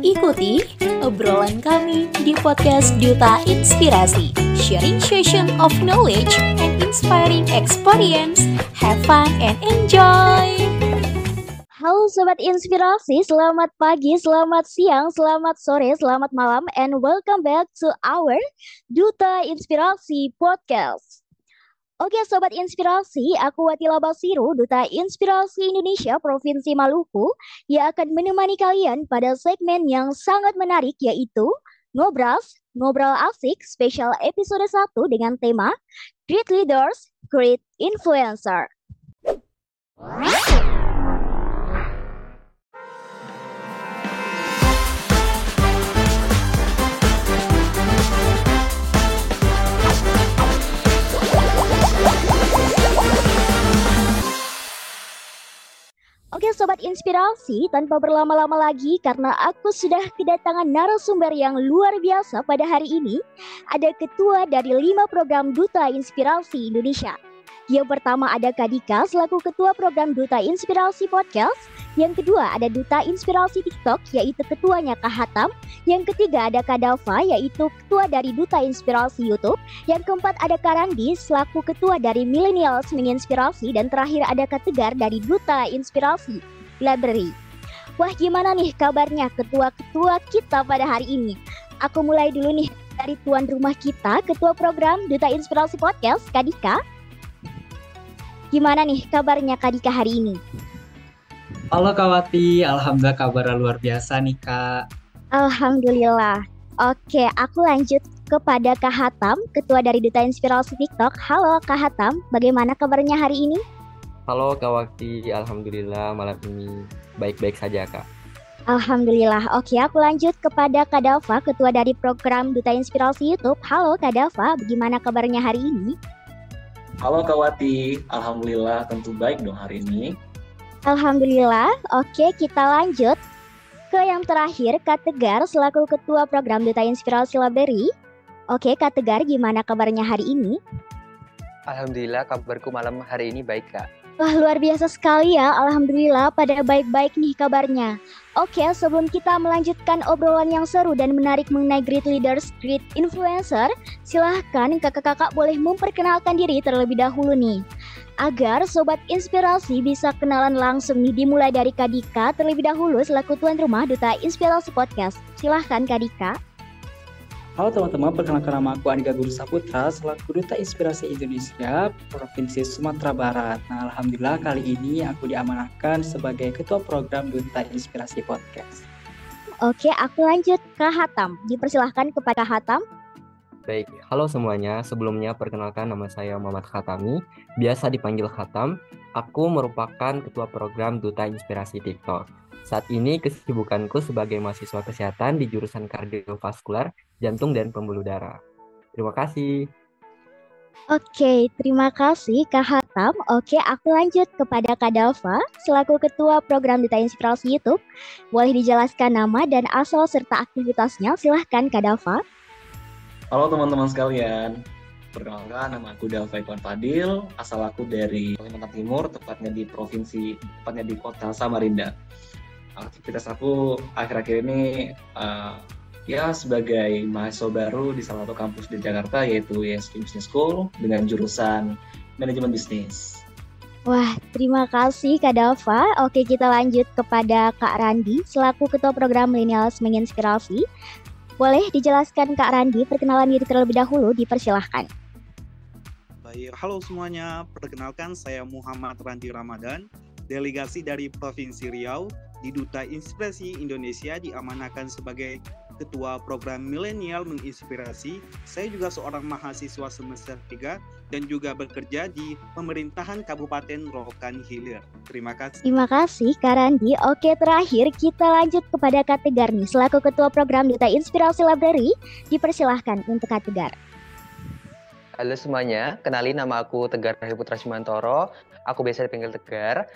Ikuti obrolan kami di podcast Duta Inspirasi, sharing session of knowledge and inspiring experience. Have fun and enjoy! Halo Sobat Inspirasi, selamat pagi, selamat siang, selamat sore, selamat malam, and welcome back to our Duta Inspirasi Podcast. Oke Sobat Inspirasi, aku Watila Basiru, Duta Inspirasi Indonesia Provinsi Maluku, yang akan menemani kalian pada segmen yang sangat menarik yaitu Ngobras, Ngobrol Asik Spesial Episode 1 dengan tema Great Leaders, Great Influencer. Oke Sobat Inspirasi, tanpa berlama-lama lagi karena aku sudah kedatangan narasumber yang luar biasa pada hari ini. Ada ketua dari lima program Duta Inspirasi Indonesia. Yang pertama ada Kadika selaku ketua program Duta Inspirasi Podcast. Yang kedua ada Duta Inspirasi TikTok yaitu ketuanya Kak Hatam. Yang ketiga ada Kadava yaitu ketua dari Duta Inspirasi YouTube. Yang keempat ada Karandi selaku ketua dari Millennials Menginspirasi dan terakhir ada Kak Tegar dari Duta Inspirasi Library. Wah gimana nih kabarnya ketua-ketua kita pada hari ini? Aku mulai dulu nih dari tuan rumah kita, ketua program Duta Inspirasi Podcast, Kadika. Gimana nih kabarnya Kadika hari ini? Halo Kawati, Alhamdulillah kabar luar biasa nih Kak. Alhamdulillah. Oke, aku lanjut kepada Kak Hatam, Ketua dari Duta Inspirasi TikTok. Halo Kak Hatam, bagaimana kabarnya hari ini? Halo Kawati, Alhamdulillah malam ini baik-baik saja Kak. Alhamdulillah. Oke, aku lanjut kepada Kak Dava, Ketua dari program Duta Inspirasi YouTube. Halo Kak Dava, bagaimana kabarnya hari ini? Halo Kawati, Alhamdulillah tentu baik dong hari ini. Alhamdulillah. Oke, kita lanjut ke yang terakhir, Kak Tegar selaku Ketua Program Duta Inspirasi Library. Oke, Kak Tegar, gimana kabarnya hari ini? Alhamdulillah kabarku malam hari ini baik Kak. Wah, luar biasa sekali ya. Alhamdulillah pada baik-baik nih kabarnya. Oke, sebelum kita melanjutkan obrolan yang seru dan menarik mengenai Great Leaders, Great Influencer, silahkan kakak-kakak boleh memperkenalkan diri terlebih dahulu nih. Agar Sobat Inspirasi bisa kenalan langsung nih dimulai dari Kadika terlebih dahulu selaku tuan rumah Duta Inspirasi Podcast. Silahkan Kadika. Halo teman-teman, perkenalkan nama aku Andika Guru Saputra selaku Duta Inspirasi Indonesia Provinsi Sumatera Barat. Nah, Alhamdulillah kali ini aku diamanahkan sebagai Ketua Program Duta Inspirasi Podcast. Oke, aku lanjut ke Hatam. Dipersilahkan kepada Hatam. Baik, halo semuanya. Sebelumnya perkenalkan nama saya Muhammad Khatami, biasa dipanggil Khatam. Aku merupakan ketua program Duta Inspirasi TikTok. Saat ini kesibukanku sebagai mahasiswa kesehatan di jurusan kardiovaskular, jantung dan pembuluh darah. Terima kasih. Oke, terima kasih Kak Hatam. Oke, aku lanjut kepada Kak Dava, selaku Ketua Program Duta Inspirasi YouTube. Boleh dijelaskan nama dan asal serta aktivitasnya, silahkan Kak Dava. Halo teman-teman sekalian, perkenalkan nama aku Dava Iwan Fadil, asal aku dari Kalimantan Timur, tepatnya di provinsi, tepatnya di kota Samarinda. Aktivitas aku akhir-akhir ini uh, ya sebagai mahasiswa baru di salah satu kampus di Jakarta yaitu ISP Business School dengan jurusan manajemen bisnis. Wah, terima kasih Kak Dava. Oke, kita lanjut kepada Kak Randi selaku Ketua Program Millennials Menginspirasi. Boleh dijelaskan Kak Randi perkenalan diri terlebih dahulu, dipersilahkan. Baik, halo semuanya. Perkenalkan saya Muhammad Randi Ramadan, delegasi dari Provinsi Riau di Duta Inspirasi Indonesia diamanahkan sebagai Ketua Program Milenial Menginspirasi. Saya juga seorang mahasiswa semester 3 dan juga bekerja di pemerintahan Kabupaten Rokan Hilir. Terima kasih. Terima kasih Kak Randi. Oke terakhir kita lanjut kepada Kak Tegar nih. Selaku Ketua Program Duta Inspirasi Library, dipersilahkan untuk Kak Tegar. Halo semuanya, kenalin nama aku Tegar Putra Simantoro. Aku biasa dipanggil Tegar.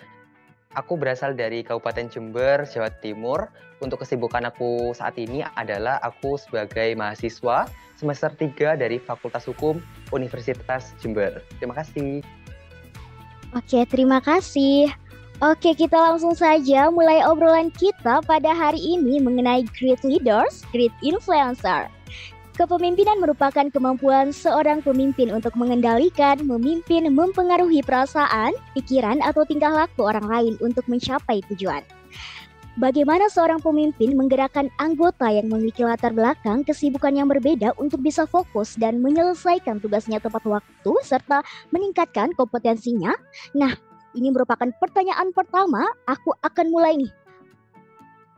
Aku berasal dari Kabupaten Jember, Jawa Timur. Untuk kesibukan aku saat ini adalah aku sebagai mahasiswa semester 3 dari Fakultas Hukum Universitas Jember. Terima kasih. Oke, terima kasih. Oke, kita langsung saja mulai obrolan kita pada hari ini mengenai great leaders, great influencer. Kepemimpinan merupakan kemampuan seorang pemimpin untuk mengendalikan, memimpin, mempengaruhi perasaan, pikiran, atau tingkah laku orang lain untuk mencapai tujuan. Bagaimana seorang pemimpin menggerakkan anggota yang memiliki latar belakang kesibukan yang berbeda untuk bisa fokus dan menyelesaikan tugasnya tepat waktu serta meningkatkan kompetensinya? Nah, ini merupakan pertanyaan pertama. Aku akan mulai nih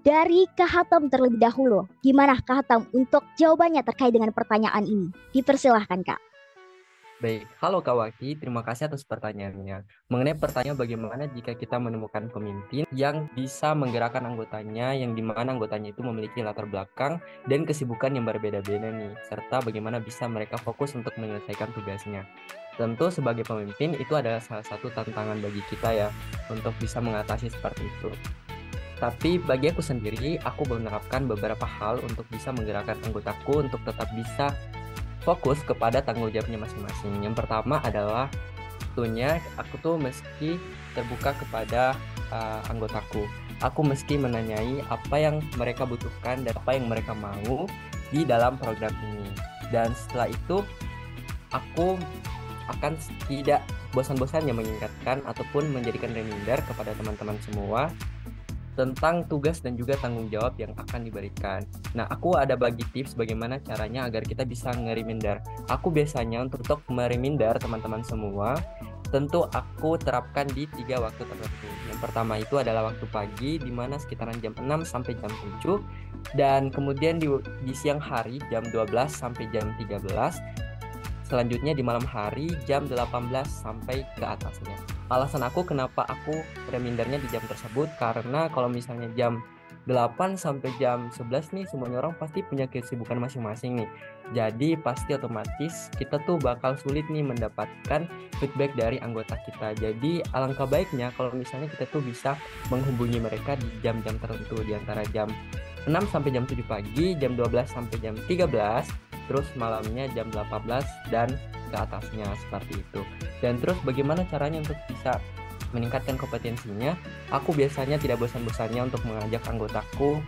dari Kahatam terlebih dahulu. Gimana Kahatam untuk jawabannya terkait dengan pertanyaan ini? Dipersilahkan Kak. Baik, halo Kak Waki, terima kasih atas pertanyaannya. Mengenai pertanyaan bagaimana jika kita menemukan pemimpin yang bisa menggerakkan anggotanya, yang di mana anggotanya itu memiliki latar belakang dan kesibukan yang berbeda-beda nih, serta bagaimana bisa mereka fokus untuk menyelesaikan tugasnya. Tentu sebagai pemimpin itu adalah salah satu tantangan bagi kita ya, untuk bisa mengatasi seperti itu. Tapi bagi aku sendiri, aku menerapkan beberapa hal untuk bisa menggerakkan anggotaku untuk tetap bisa fokus kepada tanggung jawabnya masing-masing. Yang pertama adalah tentunya aku tuh mesti terbuka kepada uh, anggotaku. Aku mesti menanyai apa yang mereka butuhkan dan apa yang mereka mau di dalam program ini. Dan setelah itu aku akan tidak bosan-bosannya mengingatkan ataupun menjadikan reminder kepada teman-teman semua tentang tugas dan juga tanggung jawab yang akan diberikan. Nah, aku ada bagi tips bagaimana caranya agar kita bisa ngeriminder. Aku biasanya untuk, untuk meriminder teman-teman semua, tentu aku terapkan di tiga waktu tertentu. Yang pertama itu adalah waktu pagi, di mana sekitaran jam 6 sampai jam 7, dan kemudian di, di siang hari jam 12 sampai jam 13, selanjutnya di malam hari jam 18 sampai ke atasnya alasan aku kenapa aku remindernya di jam tersebut karena kalau misalnya jam 8 sampai jam 11 nih semuanya orang pasti punya kesibukan masing-masing nih. Jadi pasti otomatis kita tuh bakal sulit nih mendapatkan feedback dari anggota kita. Jadi alangkah baiknya kalau misalnya kita tuh bisa menghubungi mereka di jam-jam tertentu di antara jam 6 sampai jam 7 pagi, jam 12 sampai jam 13, terus malamnya jam 18 dan ke atasnya seperti itu. Dan terus bagaimana caranya untuk bisa meningkatkan kompetensinya? Aku biasanya tidak bosan-bosannya untuk mengajak anggotaku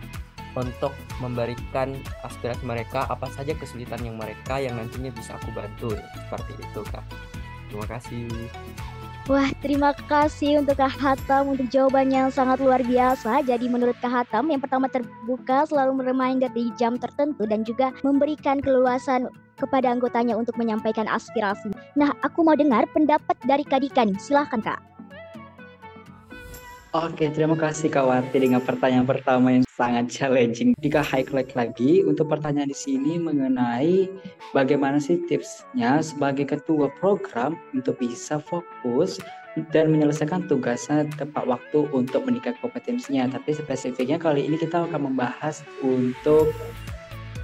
untuk memberikan aspirasi mereka apa saja kesulitan yang mereka yang nantinya bisa aku bantu seperti itu kak. Terima kasih. Wah, terima kasih untuk Kak Hatam untuk jawabannya yang sangat luar biasa. Jadi menurut Kak Hatam, yang pertama terbuka selalu reminder di jam tertentu dan juga memberikan keluasan kepada anggotanya untuk menyampaikan aspirasi. Nah, aku mau dengar pendapat dari Kak Dika nih. Silahkan Kak. Oke, terima kasih Kak Wati dengan pertanyaan pertama yang sangat challenging. Jika highlight lagi untuk pertanyaan di sini mengenai bagaimana sih tipsnya sebagai ketua program untuk bisa fokus dan menyelesaikan tugasnya tepat waktu untuk meningkatkan kompetensinya. Tapi spesifiknya kali ini kita akan membahas untuk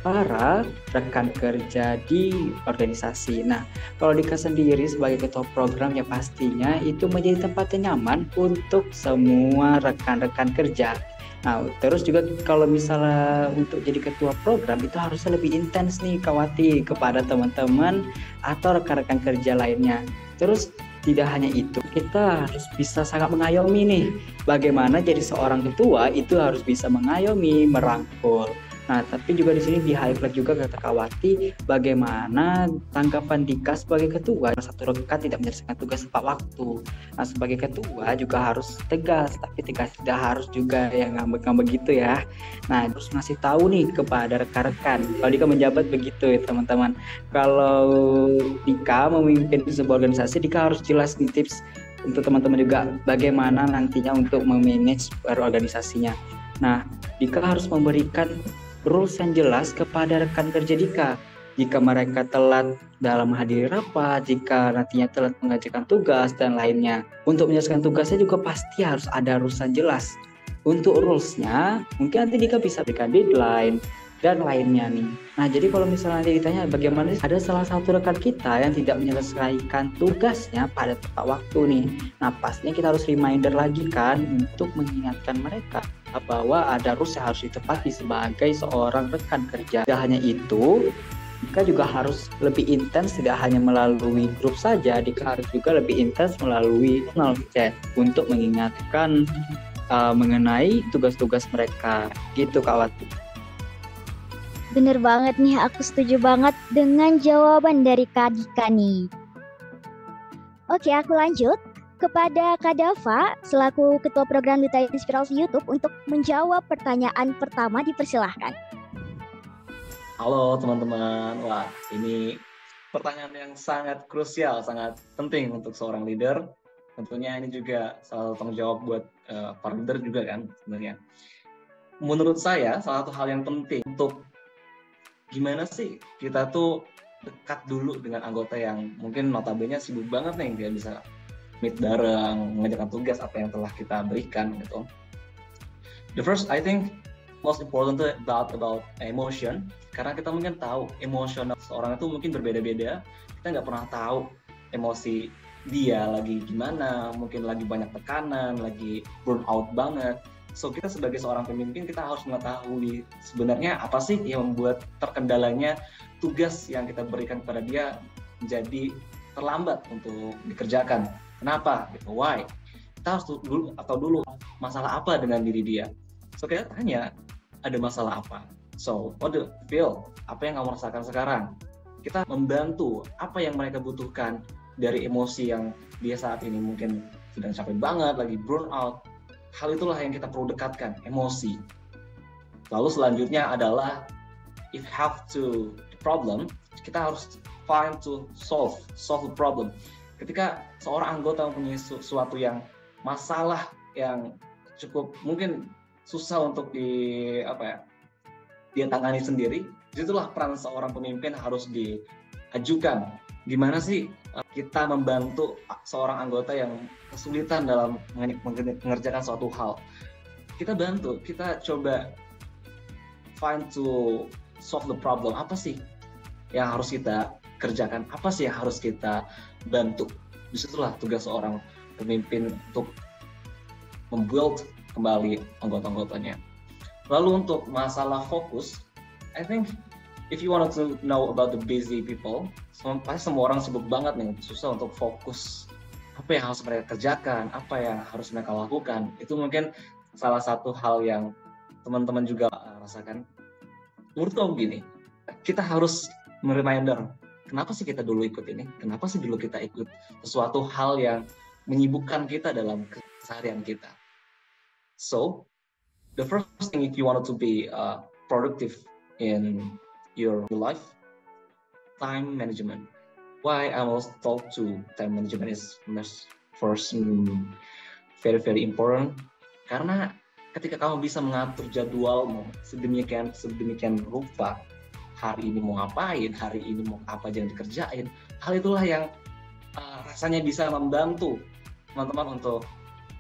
para rekan kerja di organisasi. Nah, kalau Dika sendiri sebagai ketua program ya pastinya itu menjadi tempat yang nyaman untuk semua rekan-rekan kerja. Nah, terus juga kalau misalnya untuk jadi ketua program itu harusnya lebih intens nih Kawati kepada teman-teman atau rekan-rekan kerja lainnya. Terus tidak hanya itu, kita harus bisa sangat mengayomi nih. Bagaimana jadi seorang ketua itu harus bisa mengayomi, merangkul. Nah, tapi juga di sini di highlight juga kata Kawati bagaimana tanggapan Dika sebagai ketua satu rekan tidak menyelesaikan tugas tepat waktu. Nah, sebagai ketua juga harus tegas, tapi tegas tidak harus juga yang ngambek-ngambek gitu ya. Nah, terus ngasih tahu nih kepada rekan-rekan. Kalau Dika menjabat begitu ya teman-teman. Kalau Dika memimpin sebuah organisasi, Dika harus jelas nih tips untuk teman-teman juga bagaimana nantinya untuk memanage organisasinya. Nah, Dika harus memberikan rules yang jelas kepada rekan kerja Dika. Jika mereka telat dalam menghadiri rapat, jika nantinya telat mengajarkan tugas, dan lainnya. Untuk menyelesaikan tugasnya juga pasti harus ada rules yang jelas. Untuk rulesnya, mungkin nanti Dika bisa berikan deadline, dan lainnya nih. Nah, jadi kalau misalnya nanti ditanya bagaimana ada salah satu rekan kita yang tidak menyelesaikan tugasnya pada tepat waktu nih. Nah, pastinya kita harus reminder lagi kan untuk mengingatkan mereka bahwa ada rules yang harus ditepati sebagai seorang rekan kerja. Tidak hanya itu, Dika juga harus lebih intens tidak hanya melalui grup saja, Dika harus juga lebih intens melalui personal chat untuk mengingatkan uh, mengenai tugas-tugas mereka. Gitu Kak. Bener banget nih, aku setuju banget dengan jawaban dari Kak Dika nih. Oke, aku lanjut kepada Kak Dava selaku Ketua Program Duta Inspirasi YouTube untuk menjawab pertanyaan pertama dipersilahkan. Halo teman-teman, wah ini pertanyaan yang sangat krusial, sangat penting untuk seorang leader. Tentunya ini juga salah satu tanggung jawab buat uh, para leader juga kan sebenarnya. Menurut saya salah satu hal yang penting untuk gimana sih kita tuh dekat dulu dengan anggota yang mungkin notabene sibuk banget nih dia bisa meet bareng, mengerjakan tugas apa yang telah kita berikan gitu. The first I think most important about about emotion karena kita mungkin tahu emosional seorang itu mungkin berbeda-beda. Kita nggak pernah tahu emosi dia lagi gimana mungkin lagi banyak tekanan lagi burn out banget. So kita sebagai seorang pemimpin kita harus mengetahui sebenarnya apa sih yang membuat terkendalanya tugas yang kita berikan kepada dia menjadi terlambat untuk dikerjakan kenapa why kita harus dulu atau dulu masalah apa dengan diri dia so kita tanya ada masalah apa So, what do you feel? Apa yang kamu rasakan sekarang? Kita membantu apa yang mereka butuhkan dari emosi yang dia saat ini mungkin sedang capek banget, lagi burn out. Hal itulah yang kita perlu dekatkan, emosi. Lalu selanjutnya adalah if have to problem, kita harus find to solve, solve the problem. Ketika seorang anggota mempunyai sesuatu yang masalah yang cukup mungkin susah untuk di apa ya dia tangani sendiri, di situlah peran seorang pemimpin harus diajukan. Gimana sih eh, kita membantu seorang anggota yang kesulitan dalam mengerjakan suatu hal? Kita bantu, kita coba find to solve the problem. Apa sih yang harus kita kerjakan? Apa sih yang harus kita bantu? Di situlah tugas seorang pemimpin untuk membuild kembali anggota-anggotanya. Lalu untuk masalah fokus, I think if you wanted to know about the busy people, semua, pasti semua orang sibuk banget nih, susah untuk fokus apa yang harus mereka kerjakan, apa yang harus mereka lakukan. Itu mungkin salah satu hal yang teman-teman juga rasakan. Menurutku gini, kita harus mereminder, kenapa sih kita dulu ikut ini? Kenapa sih dulu kita ikut sesuatu hal yang menyibukkan kita dalam keseharian kita? So, the first thing if you wanted to be uh, productive in your life time management why i was told to time management is first very very important karena ketika kamu bisa mengatur jadwalmu sedemikian sedemikian rupa hari ini mau ngapain hari ini mau apa aja yang dikerjain hal itulah yang uh, rasanya bisa membantu teman-teman untuk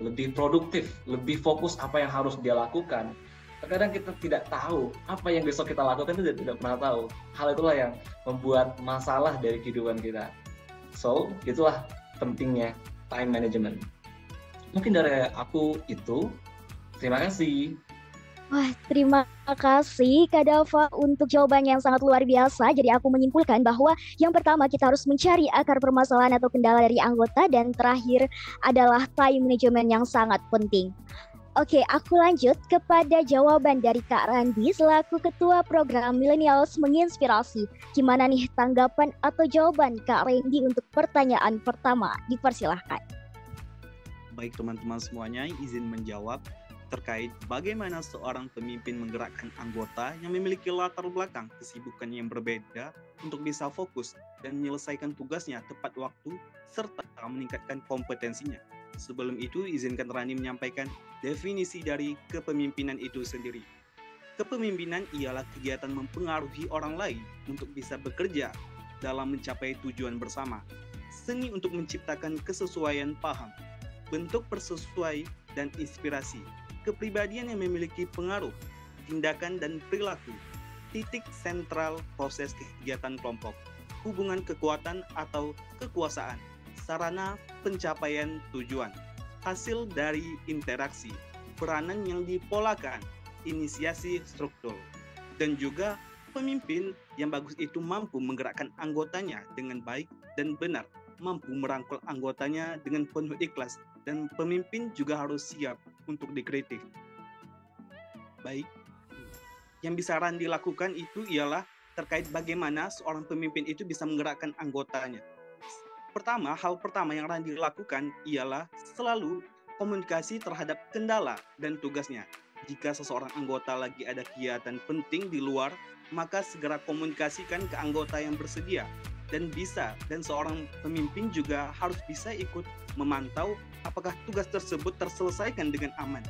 lebih produktif, lebih fokus apa yang harus dia lakukan. Terkadang kita tidak tahu apa yang besok kita lakukan itu tidak pernah tahu. Hal itulah yang membuat masalah dari kehidupan kita. So, itulah pentingnya time management. Mungkin dari aku itu. Terima kasih. Wah, terima kasih Kak Dava untuk jawaban yang sangat luar biasa. Jadi aku menyimpulkan bahwa yang pertama kita harus mencari akar permasalahan atau kendala dari anggota dan terakhir adalah time management yang sangat penting. Oke, aku lanjut kepada jawaban dari Kak Randi selaku Ketua Program Millennials Menginspirasi. Gimana nih tanggapan atau jawaban Kak Randi untuk pertanyaan pertama? Dipersilahkan. Baik teman-teman semuanya, izin menjawab terkait bagaimana seorang pemimpin menggerakkan anggota yang memiliki latar belakang kesibukan yang berbeda untuk bisa fokus dan menyelesaikan tugasnya tepat waktu serta meningkatkan kompetensinya. Sebelum itu, izinkan Rani menyampaikan definisi dari kepemimpinan itu sendiri. Kepemimpinan ialah kegiatan mempengaruhi orang lain untuk bisa bekerja dalam mencapai tujuan bersama. Seni untuk menciptakan kesesuaian paham, bentuk persesuai, dan inspirasi kepribadian yang memiliki pengaruh, tindakan dan perilaku, titik sentral proses kegiatan kelompok, hubungan kekuatan atau kekuasaan, sarana pencapaian tujuan, hasil dari interaksi, peranan yang dipolakan, inisiasi struktur, dan juga pemimpin yang bagus itu mampu menggerakkan anggotanya dengan baik dan benar, mampu merangkul anggotanya dengan penuh ikhlas, dan pemimpin juga harus siap untuk dikritik. Baik, yang bisa Randi lakukan itu ialah terkait bagaimana seorang pemimpin itu bisa menggerakkan anggotanya. Pertama, hal pertama yang Randi lakukan ialah selalu komunikasi terhadap kendala dan tugasnya. Jika seseorang anggota lagi ada kegiatan penting di luar, maka segera komunikasikan ke anggota yang bersedia dan bisa dan seorang pemimpin juga harus bisa ikut memantau apakah tugas tersebut terselesaikan dengan aman.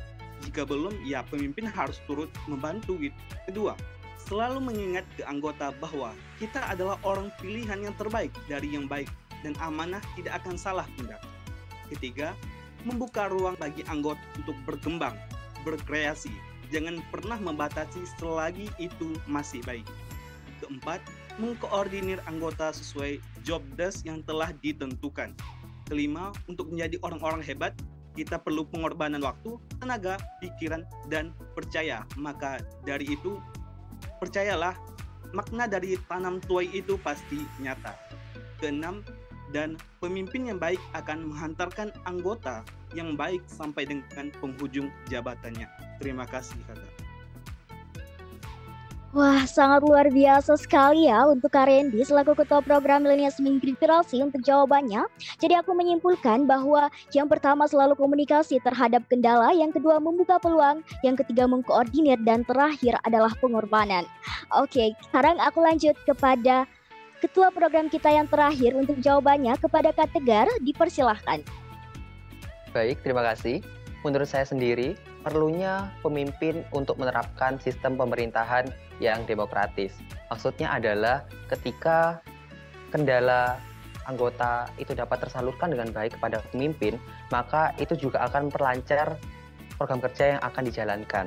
Jika belum, ya pemimpin harus turut membantu gitu. Kedua, selalu mengingat ke anggota bahwa kita adalah orang pilihan yang terbaik dari yang baik dan amanah tidak akan salah tindak. Ketiga, membuka ruang bagi anggota untuk berkembang, berkreasi. Jangan pernah membatasi selagi itu masih baik. Keempat, mengkoordinir anggota sesuai job desk yang telah ditentukan. Kelima, untuk menjadi orang-orang hebat, kita perlu pengorbanan waktu, tenaga, pikiran, dan percaya. Maka dari itu, percayalah makna dari tanam tuai itu pasti nyata. Keenam, dan pemimpin yang baik akan menghantarkan anggota yang baik sampai dengan penghujung jabatannya. Terima kasih, kakak. Wah, sangat luar biasa sekali ya untuk Kak Randy selaku ketua program Millennials Migrasi untuk jawabannya. Jadi aku menyimpulkan bahwa yang pertama selalu komunikasi terhadap kendala, yang kedua membuka peluang, yang ketiga mengkoordinir, dan terakhir adalah pengorbanan. Oke, sekarang aku lanjut kepada ketua program kita yang terakhir untuk jawabannya kepada Kak Tegar, dipersilahkan. Baik, terima kasih. Menurut saya sendiri, perlunya pemimpin untuk menerapkan sistem pemerintahan yang demokratis. Maksudnya adalah ketika kendala anggota itu dapat tersalurkan dengan baik kepada pemimpin, maka itu juga akan memperlancar program kerja yang akan dijalankan.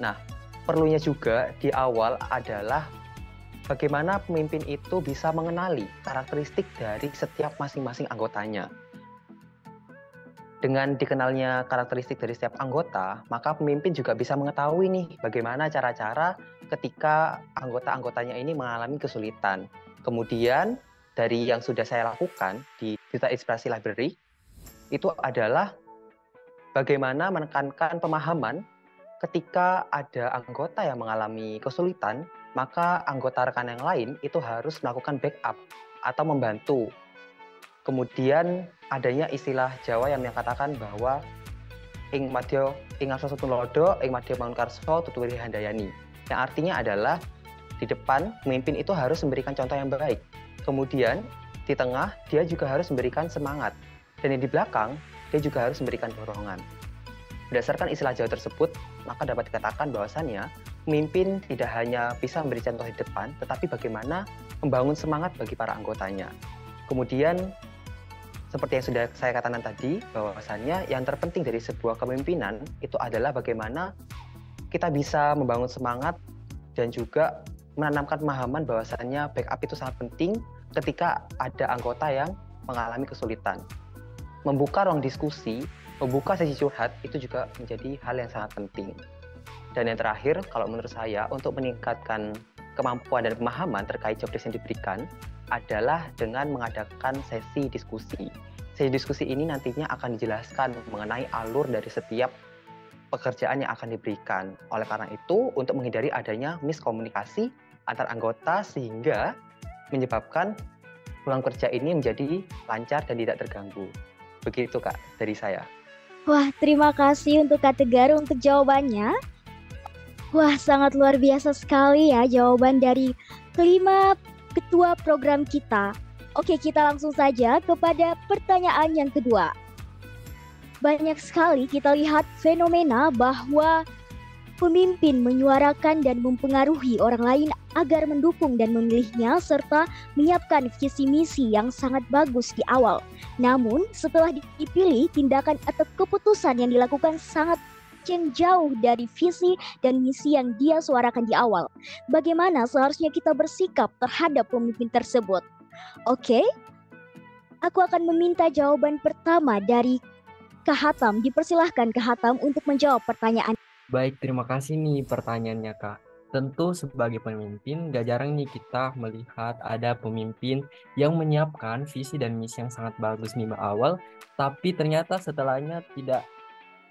Nah, perlunya juga di awal adalah bagaimana pemimpin itu bisa mengenali karakteristik dari setiap masing-masing anggotanya. Dengan dikenalnya karakteristik dari setiap anggota, maka pemimpin juga bisa mengetahui nih bagaimana cara-cara ketika anggota-anggotanya ini mengalami kesulitan. Kemudian dari yang sudah saya lakukan di Duta Inspirasi Library, itu adalah bagaimana menekankan pemahaman ketika ada anggota yang mengalami kesulitan, maka anggota rekan yang lain itu harus melakukan backup atau membantu Kemudian adanya istilah Jawa yang menyatakan bahwa ing madya ing arsa tulodo ing madya tuturi handayani. Yang artinya adalah di depan pemimpin itu harus memberikan contoh yang baik. Kemudian di tengah dia juga harus memberikan semangat. Dan di belakang dia juga harus memberikan dorongan. Berdasarkan istilah Jawa tersebut, maka dapat dikatakan bahwasannya pemimpin tidak hanya bisa memberi contoh di depan, tetapi bagaimana membangun semangat bagi para anggotanya. Kemudian seperti yang sudah saya katakan tadi, bahwasannya yang terpenting dari sebuah kepemimpinan itu adalah bagaimana kita bisa membangun semangat dan juga menanamkan pemahaman bahwasannya backup itu sangat penting ketika ada anggota yang mengalami kesulitan. Membuka ruang diskusi, membuka sesi curhat itu juga menjadi hal yang sangat penting. Dan yang terakhir, kalau menurut saya, untuk meningkatkan kemampuan dan pemahaman terkait job yang diberikan, adalah dengan mengadakan sesi diskusi. Sesi diskusi ini nantinya akan dijelaskan mengenai alur dari setiap pekerjaan yang akan diberikan. Oleh karena itu, untuk menghindari adanya miskomunikasi antar anggota sehingga menyebabkan pulang kerja ini menjadi lancar dan tidak terganggu. Begitu Kak dari saya. Wah, terima kasih untuk Kak Tegar untuk jawabannya. Wah, sangat luar biasa sekali ya jawaban dari kelima ketua program kita. Oke, kita langsung saja kepada pertanyaan yang kedua. Banyak sekali kita lihat fenomena bahwa pemimpin menyuarakan dan mempengaruhi orang lain agar mendukung dan memilihnya serta menyiapkan visi misi yang sangat bagus di awal. Namun, setelah dipilih, tindakan atau keputusan yang dilakukan sangat yang jauh dari visi dan misi yang dia suarakan di awal. Bagaimana seharusnya kita bersikap terhadap pemimpin tersebut? Oke, aku akan meminta jawaban pertama dari Kahatam. Dipersilahkan Kahatam untuk menjawab pertanyaan. Baik, terima kasih nih pertanyaannya Kak. Tentu sebagai pemimpin, gak jarang nih kita melihat ada pemimpin yang menyiapkan visi dan misi yang sangat bagus nih awal, tapi ternyata setelahnya tidak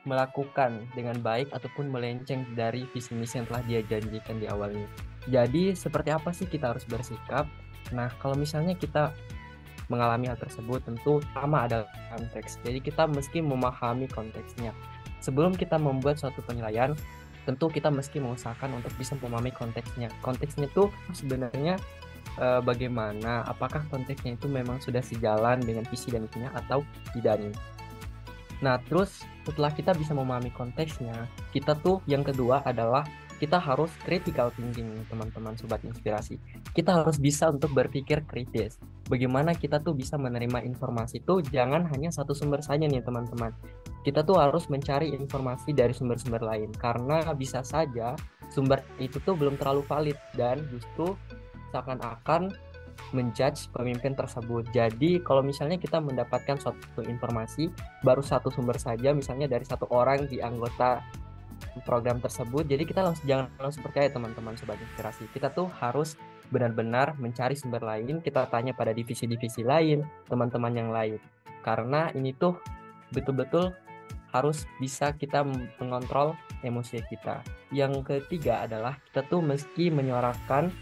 melakukan dengan baik ataupun melenceng dari visi misi yang telah dia janjikan di awalnya. Jadi seperti apa sih kita harus bersikap? Nah kalau misalnya kita mengalami hal tersebut tentu sama ada konteks. Jadi kita meski memahami konteksnya. Sebelum kita membuat suatu penilaian, tentu kita mesti mengusahakan untuk bisa memahami konteksnya. Konteksnya itu sebenarnya e, bagaimana, apakah konteksnya itu memang sudah sejalan dengan visi dan misinya atau tidak nih. Nah, terus setelah kita bisa memahami konteksnya, kita tuh yang kedua adalah kita harus critical thinking teman-teman sobat inspirasi. Kita harus bisa untuk berpikir kritis. Bagaimana kita tuh bisa menerima informasi itu jangan hanya satu sumber saja nih teman-teman. Kita tuh harus mencari informasi dari sumber-sumber lain karena bisa saja sumber itu tuh belum terlalu valid dan justru seakan-akan menjudge pemimpin tersebut. Jadi kalau misalnya kita mendapatkan suatu informasi baru satu sumber saja, misalnya dari satu orang di anggota program tersebut. Jadi kita langsung jangan langsung percaya teman-teman sobat inspirasi. Kita tuh harus benar-benar mencari sumber lain, kita tanya pada divisi-divisi lain, teman-teman yang lain. Karena ini tuh betul-betul harus bisa kita mengontrol emosi kita. Yang ketiga adalah kita tuh meski menyuarakan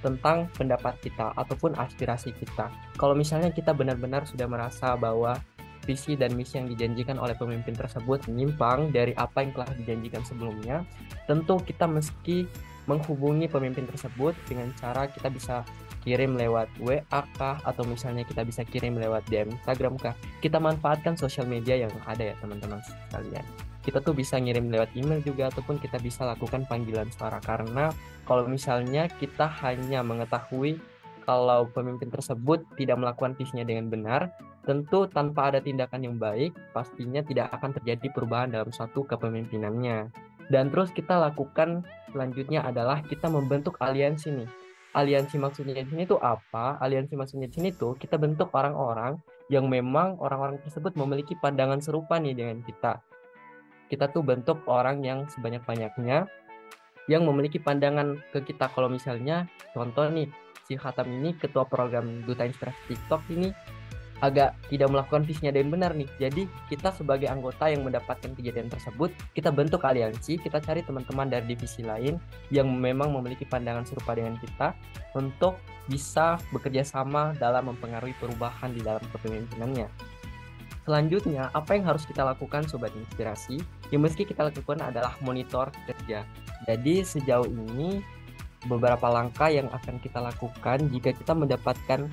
tentang pendapat kita ataupun aspirasi kita. Kalau misalnya kita benar-benar sudah merasa bahwa visi dan misi yang dijanjikan oleh pemimpin tersebut menyimpang dari apa yang telah dijanjikan sebelumnya, tentu kita meski menghubungi pemimpin tersebut dengan cara kita bisa kirim lewat WA kah atau misalnya kita bisa kirim lewat DM Instagram kah kita manfaatkan sosial media yang ada ya teman-teman sekalian kita tuh bisa ngirim lewat email juga ataupun kita bisa lakukan panggilan suara karena kalau misalnya kita hanya mengetahui kalau pemimpin tersebut tidak melakukan visinya dengan benar Tentu tanpa ada tindakan yang baik, pastinya tidak akan terjadi perubahan dalam suatu kepemimpinannya. Dan terus kita lakukan selanjutnya adalah kita membentuk aliansi nih. Aliansi maksudnya di sini tuh apa? Aliansi maksudnya di sini tuh kita bentuk orang-orang yang memang orang-orang tersebut memiliki pandangan serupa nih dengan kita. Kita tuh bentuk orang yang sebanyak-banyaknya yang memiliki pandangan ke kita. Kalau misalnya contoh nih, si Khatam ini ketua program Duta Inspirasi TikTok ini agak tidak melakukan visinya dengan benar nih. Jadi kita sebagai anggota yang mendapatkan kejadian tersebut, kita bentuk aliansi, kita cari teman-teman dari divisi lain yang memang memiliki pandangan serupa dengan kita untuk bisa bekerja sama dalam mempengaruhi perubahan di dalam kepemimpinannya. Selanjutnya, apa yang harus kita lakukan Sobat Inspirasi? Yang mesti kita lakukan adalah monitor kerja. Jadi sejauh ini beberapa langkah yang akan kita lakukan jika kita mendapatkan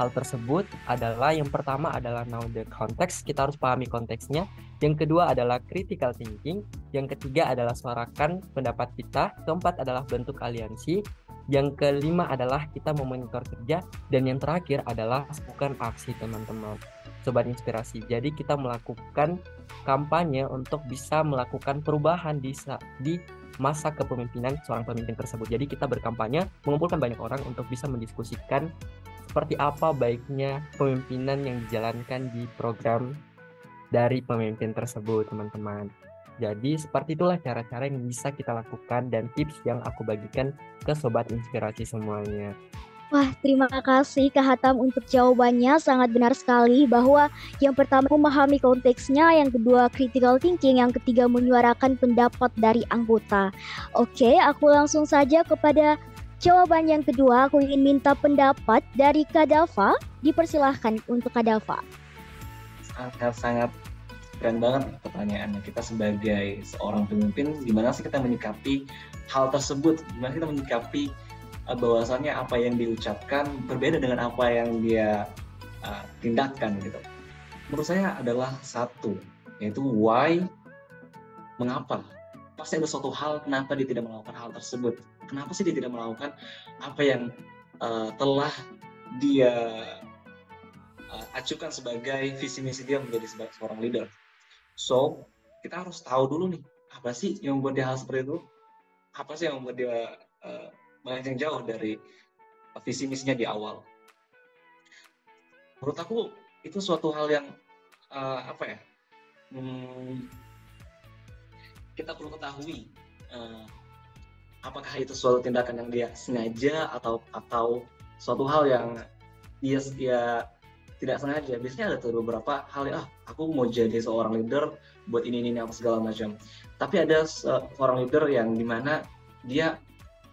hal tersebut adalah yang pertama adalah know the context, kita harus pahami konteksnya. Yang kedua adalah critical thinking, yang ketiga adalah suarakan pendapat kita, keempat adalah bentuk aliansi, yang kelima adalah kita memonitor kerja dan yang terakhir adalah bukan aksi teman-teman. Sobat inspirasi. Jadi kita melakukan kampanye untuk bisa melakukan perubahan di di masa kepemimpinan seorang pemimpin tersebut. Jadi kita berkampanye mengumpulkan banyak orang untuk bisa mendiskusikan seperti apa baiknya pemimpinan yang dijalankan di program dari pemimpin tersebut, teman-teman. Jadi seperti itulah cara-cara yang bisa kita lakukan dan tips yang aku bagikan ke sobat inspirasi semuanya. Wah, terima kasih Kak Hatam untuk jawabannya. Sangat benar sekali bahwa yang pertama memahami konteksnya, yang kedua critical thinking, yang ketiga menyuarakan pendapat dari anggota. Oke, aku langsung saja kepada Jawaban yang kedua, aku ingin minta pendapat dari Kadafa. Dipersilahkan untuk Kadafa. Sangat-sangat keren banget pertanyaannya. Kita sebagai seorang pemimpin, gimana sih kita menyikapi hal tersebut? Gimana kita menyikapi bahwasannya apa yang diucapkan berbeda dengan apa yang dia uh, tindakan gitu. Menurut saya adalah satu, yaitu why, mengapa? Pasti ada suatu hal kenapa dia tidak melakukan hal tersebut. Kenapa sih dia tidak melakukan apa yang uh, telah dia uh, acukan sebagai visi misi dia menjadi sebagai seorang leader? So kita harus tahu dulu nih apa sih yang membuat dia hal seperti itu? Apa sih yang membuat dia uh, melenceng jauh dari visi misinya di awal. Menurut aku itu suatu hal yang uh, apa ya hmm, kita perlu ketahui uh, apakah itu suatu tindakan yang dia sengaja atau atau suatu hal yang dia dia tidak sengaja. Biasanya ada tuh beberapa hal yang ah aku mau jadi seorang leader buat ini ini apa segala macam. Tapi ada seorang leader yang di mana dia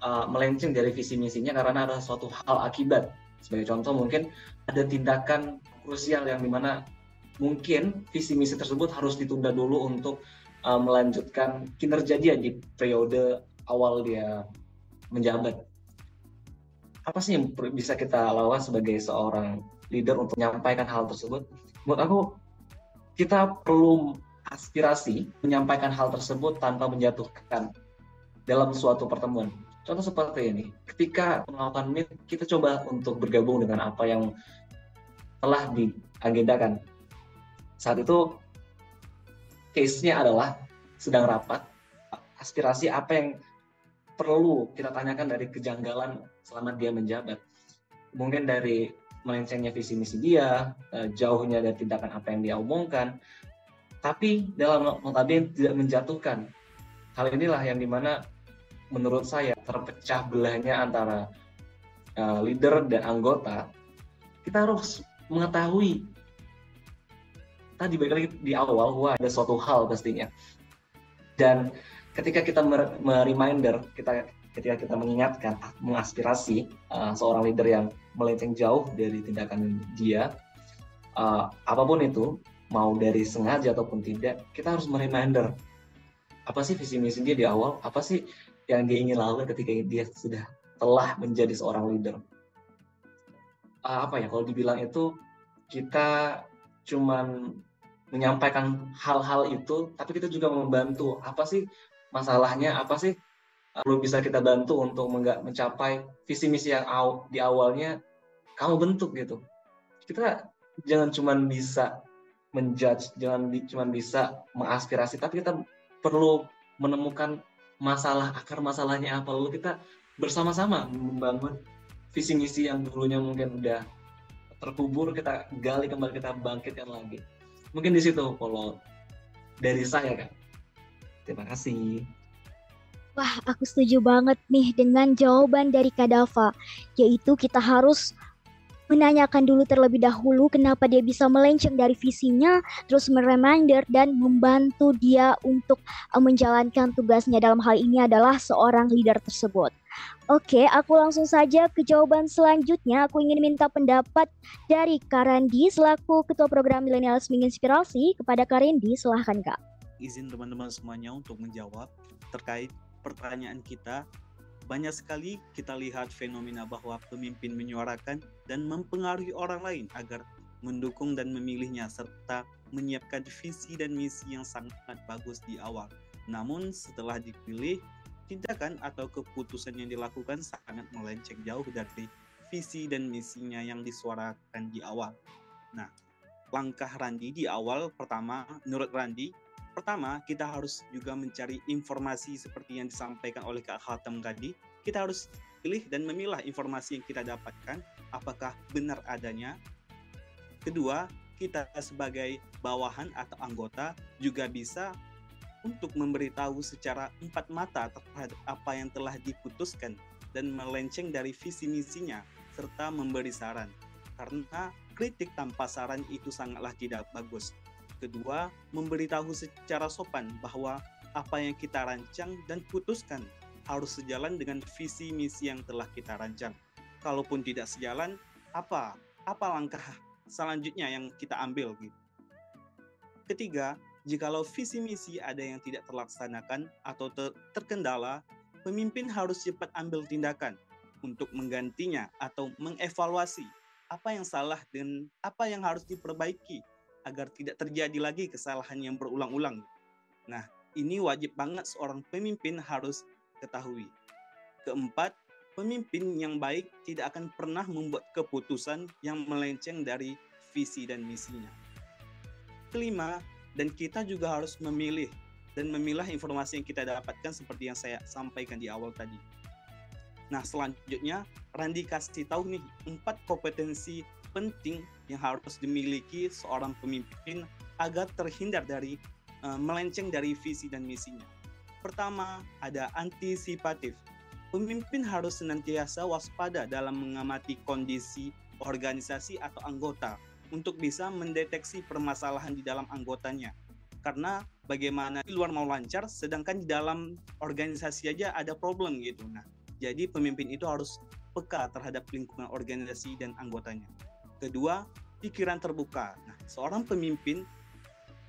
uh, melenceng dari visi misinya karena ada suatu hal akibat sebagai contoh mungkin ada tindakan krusial yang di mana mungkin visi misi tersebut harus ditunda dulu untuk uh, melanjutkan kinerja dia di periode awal dia menjabat apa sih yang bisa kita lakukan sebagai seorang leader untuk menyampaikan hal tersebut? Menurut aku kita perlu aspirasi menyampaikan hal tersebut tanpa menjatuhkan dalam suatu pertemuan. Contoh seperti ini, ketika melakukan meet, kita coba untuk bergabung dengan apa yang telah diagendakan. Saat itu, case-nya adalah sedang rapat, aspirasi apa yang perlu kita tanyakan dari kejanggalan selama dia menjabat. Mungkin dari melencengnya visi misi dia, eh, jauhnya dari tindakan apa yang dia omongkan, tapi dalam notabene tidak menjatuhkan. Hal inilah yang di mana menurut saya terpecah belahnya antara uh, leader dan anggota. Kita harus mengetahui tadi balik lagi di awal bahwa ada suatu hal pastinya. Dan ketika kita mereminder, kita ketika kita mengingatkan, mengaspirasi uh, seorang leader yang melenceng jauh dari tindakan dia, uh, apa pun itu, mau dari sengaja ataupun tidak, kita harus mereminder apa sih visi misi dia di awal, apa sih yang dia ingin lakukan ketika dia sudah telah menjadi seorang leader. Uh, apa ya kalau dibilang itu kita cuman menyampaikan hal-hal itu, tapi kita juga membantu. Apa sih masalahnya, apa sih perlu bisa kita bantu untuk mencapai visi misi yang di awalnya kamu bentuk gitu. Kita jangan cuma bisa menjudge jangan cuma bisa mengaspirasi tapi kita perlu menemukan masalah akar masalahnya apa lalu kita bersama-sama membangun visi misi yang dulunya mungkin udah terkubur kita gali kembali kita bangkitkan lagi. Mungkin di situ kalau dari saya kan terima kasih. Wah, aku setuju banget nih dengan jawaban dari Kadava, yaitu kita harus menanyakan dulu terlebih dahulu kenapa dia bisa melenceng dari visinya, terus mereminder dan membantu dia untuk uh, menjalankan tugasnya dalam hal ini adalah seorang leader tersebut. Oke, aku langsung saja ke jawaban selanjutnya. Aku ingin minta pendapat dari Karandi selaku Ketua Program Millennials Menginspirasi kepada Karindi. Silahkan Kak. Izin teman-teman semuanya untuk menjawab terkait pertanyaan kita banyak sekali kita lihat fenomena bahwa pemimpin menyuarakan dan mempengaruhi orang lain agar mendukung dan memilihnya serta menyiapkan visi dan misi yang sangat bagus di awal. Namun setelah dipilih, tindakan atau keputusan yang dilakukan sangat melenceng jauh dari visi dan misinya yang disuarakan di awal. Nah, langkah Randi di awal pertama menurut Randi pertama kita harus juga mencari informasi seperti yang disampaikan oleh Kak Hatem tadi. Kita harus pilih dan memilah informasi yang kita dapatkan apakah benar adanya. Kedua, kita sebagai bawahan atau anggota juga bisa untuk memberitahu secara empat mata terhadap apa yang telah diputuskan dan melenceng dari visi misinya serta memberi saran. Karena kritik tanpa saran itu sangatlah tidak bagus. Kedua, memberitahu secara sopan bahwa apa yang kita rancang dan putuskan harus sejalan dengan visi misi yang telah kita rancang. Kalaupun tidak sejalan, apa apa langkah selanjutnya yang kita ambil gitu. Ketiga, jikalau visi misi ada yang tidak terlaksanakan atau ter terkendala, pemimpin harus cepat ambil tindakan untuk menggantinya atau mengevaluasi apa yang salah dan apa yang harus diperbaiki agar tidak terjadi lagi kesalahan yang berulang-ulang. Nah, ini wajib banget seorang pemimpin harus ketahui. Keempat, pemimpin yang baik tidak akan pernah membuat keputusan yang melenceng dari visi dan misinya. Kelima, dan kita juga harus memilih dan memilah informasi yang kita dapatkan seperti yang saya sampaikan di awal tadi. Nah, selanjutnya Randi kasih tahu nih empat kompetensi penting yang harus dimiliki seorang pemimpin agar terhindar dari uh, melenceng dari visi dan misinya. Pertama, ada antisipatif. pemimpin harus senantiasa waspada dalam mengamati kondisi organisasi atau anggota untuk bisa mendeteksi permasalahan di dalam anggotanya. Karena bagaimana di luar mau lancar, sedangkan di dalam organisasi aja ada problem gitu. Nah, jadi pemimpin itu harus peka terhadap lingkungan organisasi dan anggotanya. Kedua, pikiran terbuka. Nah, seorang pemimpin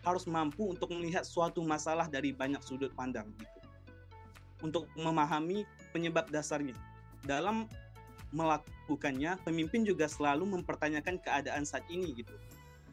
harus mampu untuk melihat suatu masalah dari banyak sudut pandang gitu. Untuk memahami penyebab dasarnya. Dalam melakukannya, pemimpin juga selalu mempertanyakan keadaan saat ini gitu.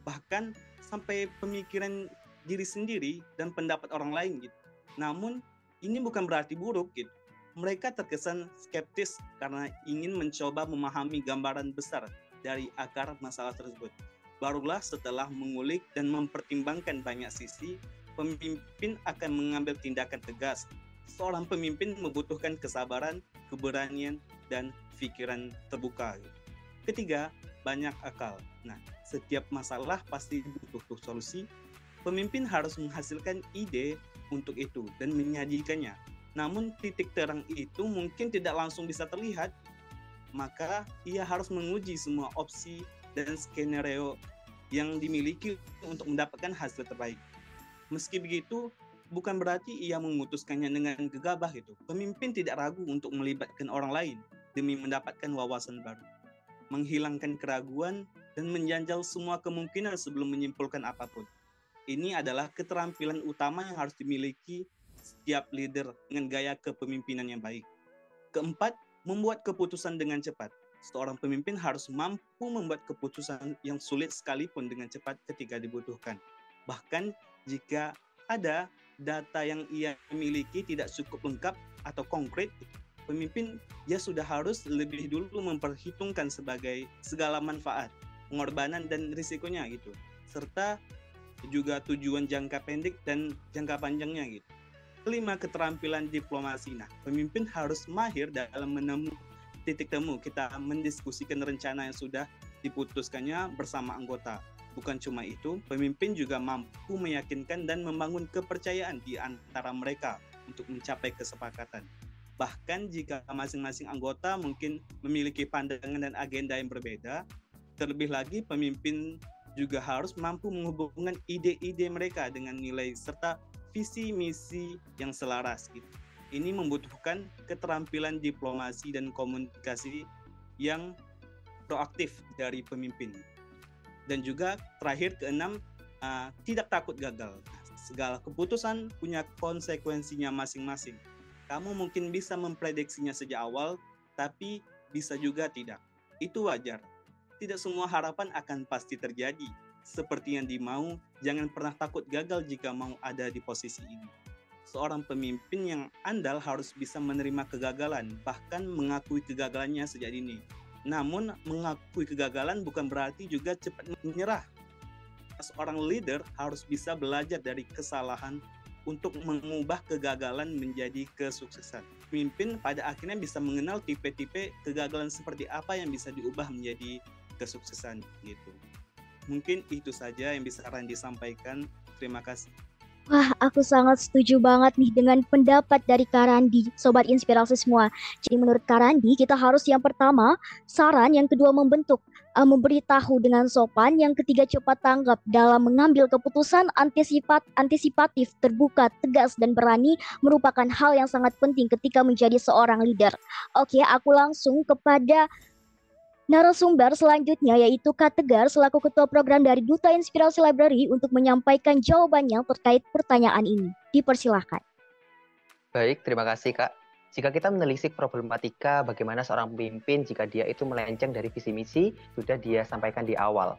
Bahkan sampai pemikiran diri sendiri dan pendapat orang lain gitu. Namun ini bukan berarti buruk gitu. Mereka terkesan skeptis karena ingin mencoba memahami gambaran besar dari akar masalah tersebut. Barulah setelah mengulik dan mempertimbangkan banyak sisi, pemimpin akan mengambil tindakan tegas. Seorang pemimpin membutuhkan kesabaran, keberanian, dan pikiran terbuka. Ketiga, banyak akal. Nah, setiap masalah pasti butuh solusi. Pemimpin harus menghasilkan ide untuk itu dan menyajikannya. Namun titik terang itu mungkin tidak langsung bisa terlihat, maka ia harus menguji semua opsi dan skenario yang dimiliki untuk mendapatkan hasil terbaik. Meski begitu, bukan berarti ia memutuskannya dengan gegabah itu. Pemimpin tidak ragu untuk melibatkan orang lain demi mendapatkan wawasan baru, menghilangkan keraguan dan menjanjal semua kemungkinan sebelum menyimpulkan apa pun. Ini adalah keterampilan utama yang harus dimiliki setiap leader dengan gaya kepemimpinan yang baik. Keempat, membuat keputusan dengan cepat. Seorang pemimpin harus mampu membuat keputusan yang sulit sekalipun dengan cepat ketika dibutuhkan. Bahkan jika ada data yang ia miliki tidak cukup lengkap atau konkret, pemimpin dia sudah harus lebih dulu memperhitungkan sebagai segala manfaat, pengorbanan dan risikonya gitu. Serta juga tujuan jangka pendek dan jangka panjangnya gitu. Kelima, keterampilan diplomasi. Nah, pemimpin harus mahir dalam menemu titik temu. Kita mendiskusikan rencana yang sudah diputuskannya bersama anggota. Bukan cuma itu, pemimpin juga mampu meyakinkan dan membangun kepercayaan di antara mereka untuk mencapai kesepakatan. Bahkan jika masing-masing anggota mungkin memiliki pandangan dan agenda yang berbeda, terlebih lagi pemimpin juga harus mampu menghubungkan ide-ide mereka dengan nilai serta visi misi yang selaras gitu. Ini membutuhkan keterampilan diplomasi dan komunikasi yang proaktif dari pemimpin. Dan juga terakhir keenam uh, tidak takut gagal. Segala keputusan punya konsekuensinya masing-masing. Kamu mungkin bisa memprediksinya sejak awal, tapi bisa juga tidak. Itu wajar. Tidak semua harapan akan pasti terjadi seperti yang dimau, jangan pernah takut gagal jika mau ada di posisi ini. Seorang pemimpin yang andal harus bisa menerima kegagalan, bahkan mengakui kegagalannya sejak dini. Namun, mengakui kegagalan bukan berarti juga cepat menyerah. Seorang leader harus bisa belajar dari kesalahan untuk mengubah kegagalan menjadi kesuksesan. Pemimpin pada akhirnya bisa mengenal tipe-tipe kegagalan seperti apa yang bisa diubah menjadi kesuksesan gitu. Mungkin itu saja yang bisa Randi sampaikan. Terima kasih. Wah, aku sangat setuju banget nih dengan pendapat dari Karandi, Sobat Inspirasi semua. Jadi menurut Karandi, kita harus yang pertama, saran, yang kedua membentuk, uh, memberitahu dengan sopan, yang ketiga cepat tanggap dalam mengambil keputusan antisipat, antisipatif, terbuka, tegas, dan berani merupakan hal yang sangat penting ketika menjadi seorang leader. Oke, aku langsung kepada Narasumber selanjutnya yaitu Kak Tegar selaku Ketua Program dari Duta Inspirasi Library untuk menyampaikan jawabannya terkait pertanyaan ini. Dipersilahkan. Baik, terima kasih Kak. Jika kita menelisik problematika bagaimana seorang pemimpin jika dia itu melenceng dari visi misi, sudah dia sampaikan di awal.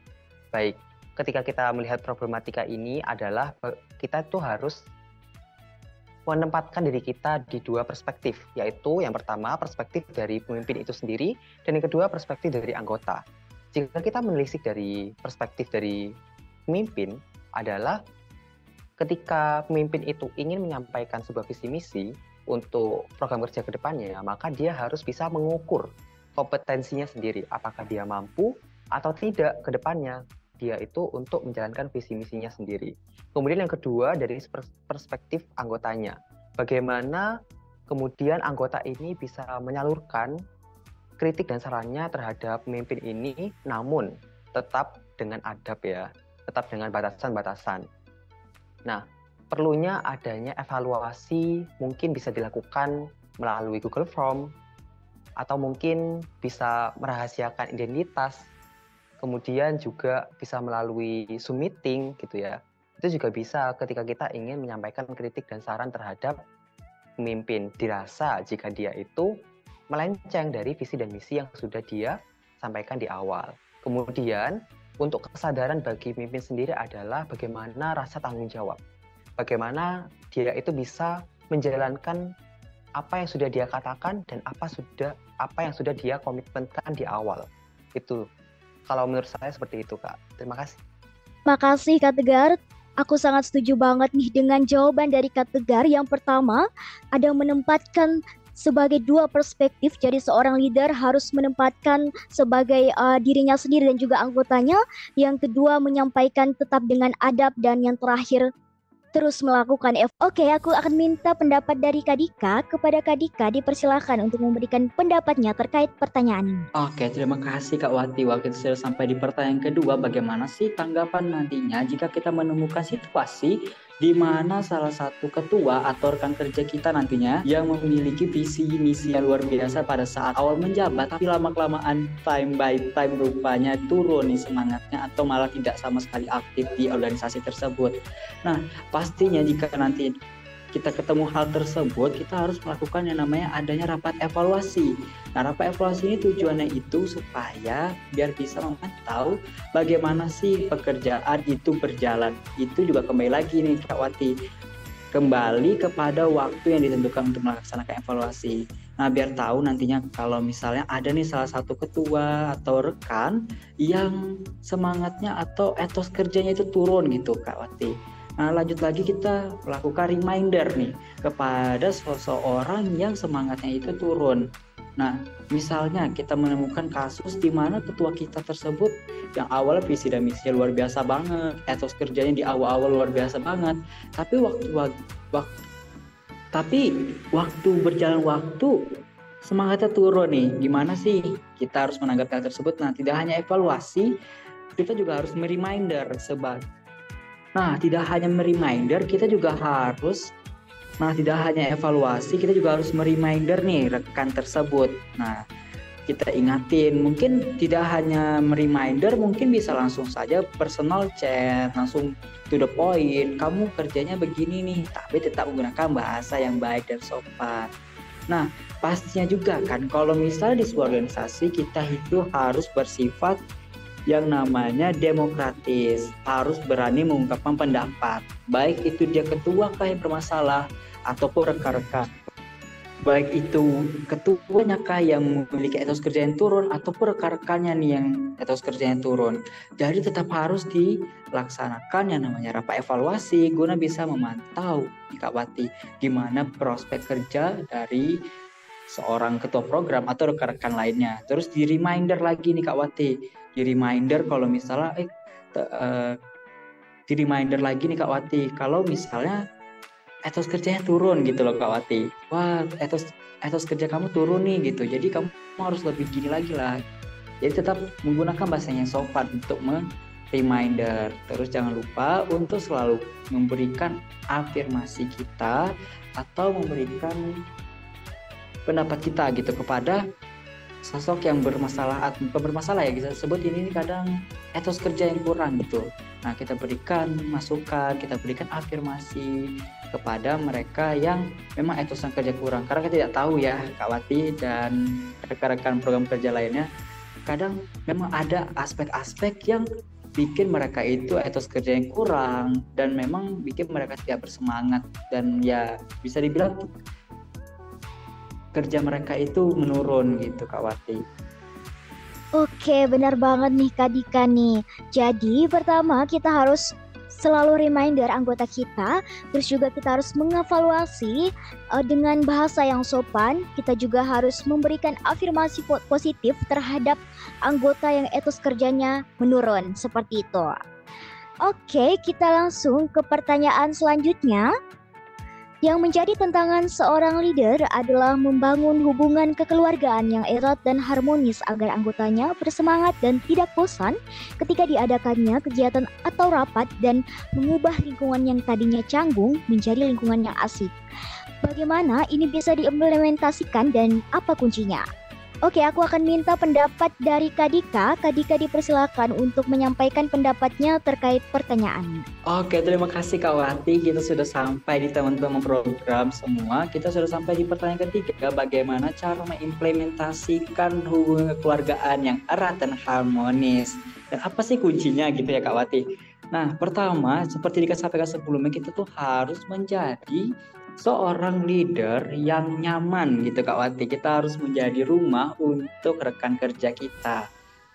Baik, ketika kita melihat problematika ini adalah kita tuh harus menempatkan diri kita di dua perspektif, yaitu yang pertama perspektif dari pemimpin itu sendiri, dan yang kedua perspektif dari anggota. Jika kita menelisik dari perspektif dari pemimpin adalah ketika pemimpin itu ingin menyampaikan sebuah visi misi untuk program kerja ke depannya, maka dia harus bisa mengukur kompetensinya sendiri, apakah dia mampu atau tidak ke depannya dia itu untuk menjalankan visi misinya sendiri. Kemudian yang kedua dari perspektif anggotanya, bagaimana kemudian anggota ini bisa menyalurkan kritik dan sarannya terhadap pemimpin ini, namun tetap dengan adab ya, tetap dengan batasan-batasan. Nah, perlunya adanya evaluasi mungkin bisa dilakukan melalui Google Form atau mungkin bisa merahasiakan identitas. Kemudian juga bisa melalui Zoom meeting gitu ya. Itu juga bisa ketika kita ingin menyampaikan kritik dan saran terhadap pemimpin. Dirasa jika dia itu melenceng dari visi dan misi yang sudah dia sampaikan di awal. Kemudian, untuk kesadaran bagi pemimpin sendiri adalah bagaimana rasa tanggung jawab. Bagaimana dia itu bisa menjalankan apa yang sudah dia katakan dan apa sudah apa yang sudah dia komitmenkan di awal. Itu kalau menurut saya seperti itu, Kak. Terima kasih. Makasih Kak Tegar. Aku sangat setuju banget nih dengan jawaban dari Kak Tegar. Yang pertama, ada menempatkan sebagai dua perspektif. Jadi seorang leader harus menempatkan sebagai uh, dirinya sendiri dan juga anggotanya. Yang kedua menyampaikan tetap dengan adab dan yang terakhir terus melakukan F. Oke, aku akan minta pendapat dari Kadika kepada Kadika dipersilahkan untuk memberikan pendapatnya terkait pertanyaan ini. Oke, terima kasih Kak Wati. Waktu itu sudah sampai di pertanyaan kedua, bagaimana sih tanggapan nantinya jika kita menemukan situasi di mana salah satu ketua atau rekan kerja kita nantinya yang memiliki visi misi yang luar biasa pada saat awal menjabat tapi lama kelamaan time by time rupanya turun nih semangatnya atau malah tidak sama sekali aktif di organisasi tersebut. Nah, pastinya jika nanti kita ketemu hal tersebut, kita harus melakukan yang namanya adanya rapat evaluasi. Nah, rapat evaluasi ini tujuannya itu supaya biar bisa memantau bagaimana sih pekerjaan itu berjalan. Itu juga kembali lagi nih Kak Wati, kembali kepada waktu yang ditentukan untuk melaksanakan evaluasi. Nah, biar tahu nantinya kalau misalnya ada nih salah satu ketua atau rekan yang semangatnya atau etos kerjanya itu turun gitu Kak Wati Nah, lanjut lagi kita lakukan reminder nih kepada seseorang yang semangatnya itu turun. Nah, misalnya kita menemukan kasus di mana ketua kita tersebut yang awalnya visi dan misi luar biasa banget, etos kerjanya di awal-awal luar biasa banget, tapi waktu waktu tapi waktu berjalan waktu semangatnya turun nih. Gimana sih kita harus menanggapi hal tersebut? Nah, tidak hanya evaluasi, kita juga harus mereminder sebagai Nah, tidak hanya reminder, kita juga harus Nah, tidak hanya evaluasi, kita juga harus mereminder nih rekan tersebut. Nah, kita ingatin, mungkin tidak hanya reminder, mungkin bisa langsung saja personal chat, langsung to the point. Kamu kerjanya begini nih, tapi tetap menggunakan bahasa yang baik dan sopan. Nah, pastinya juga kan, kalau misalnya di sebuah organisasi kita itu harus bersifat yang namanya demokratis, harus berani mengungkapkan pendapat, baik itu dia ketua kah yang bermasalah ataupun rekan-rekan. Baik itu ketuanya kah yang memiliki etos kerja yang turun ataupun rekan-rekannya nih yang etos kerja yang turun. Jadi tetap harus dilaksanakan yang namanya rapat evaluasi guna bisa memantau Kak Wati gimana prospek kerja dari seorang ketua program atau rekan-rekan lainnya. Terus di reminder lagi nih Kak Wati, di reminder kalau misalnya eh uh, di reminder lagi nih Kak Wati. Kalau misalnya etos kerjanya turun gitu loh Kak Wati. Wah etos etos kerja kamu turun nih gitu. Jadi kamu harus lebih gini lagi lah. Jadi tetap menggunakan bahasanya sopan untuk reminder terus jangan lupa untuk selalu memberikan afirmasi kita atau memberikan pendapat kita gitu kepada sosok yang bermasalah bukan bermasalah ya kita sebut ini kadang etos kerja yang kurang gitu. Nah kita berikan masukan kita berikan afirmasi kepada mereka yang memang etos kerja kurang. Karena kita tidak tahu ya Kak Wati dan rekan-rekan program kerja lainnya kadang memang ada aspek-aspek yang bikin mereka itu etos kerja yang kurang dan memang bikin mereka tidak bersemangat. Dan ya bisa dibilang kerja mereka itu menurun gitu Kak Wati. Oke, benar banget nih Kak Dika nih. Jadi pertama kita harus selalu reminder anggota kita, terus juga kita harus mengevaluasi uh, dengan bahasa yang sopan. Kita juga harus memberikan afirmasi positif terhadap anggota yang etos kerjanya menurun seperti itu. Oke, kita langsung ke pertanyaan selanjutnya. Yang menjadi tantangan seorang leader adalah membangun hubungan kekeluargaan yang erat dan harmonis agar anggotanya bersemangat dan tidak bosan ketika diadakannya kegiatan atau rapat dan mengubah lingkungan yang tadinya canggung menjadi lingkungan yang asik. Bagaimana ini bisa diimplementasikan dan apa kuncinya? Oke, aku akan minta pendapat dari Kadika. Kadika dipersilakan untuk menyampaikan pendapatnya terkait pertanyaan. Oke, terima kasih Kak Wati. Kita sudah sampai di teman-teman program semua. Kita sudah sampai di pertanyaan ketiga, bagaimana cara mengimplementasikan hubungan keluargaan yang erat dan harmonis. Dan apa sih kuncinya gitu ya Kak Wati? Nah, pertama, seperti dikatakan sebelumnya, kita tuh harus menjadi seorang leader yang nyaman gitu Kak Wati. Kita harus menjadi rumah untuk rekan kerja kita.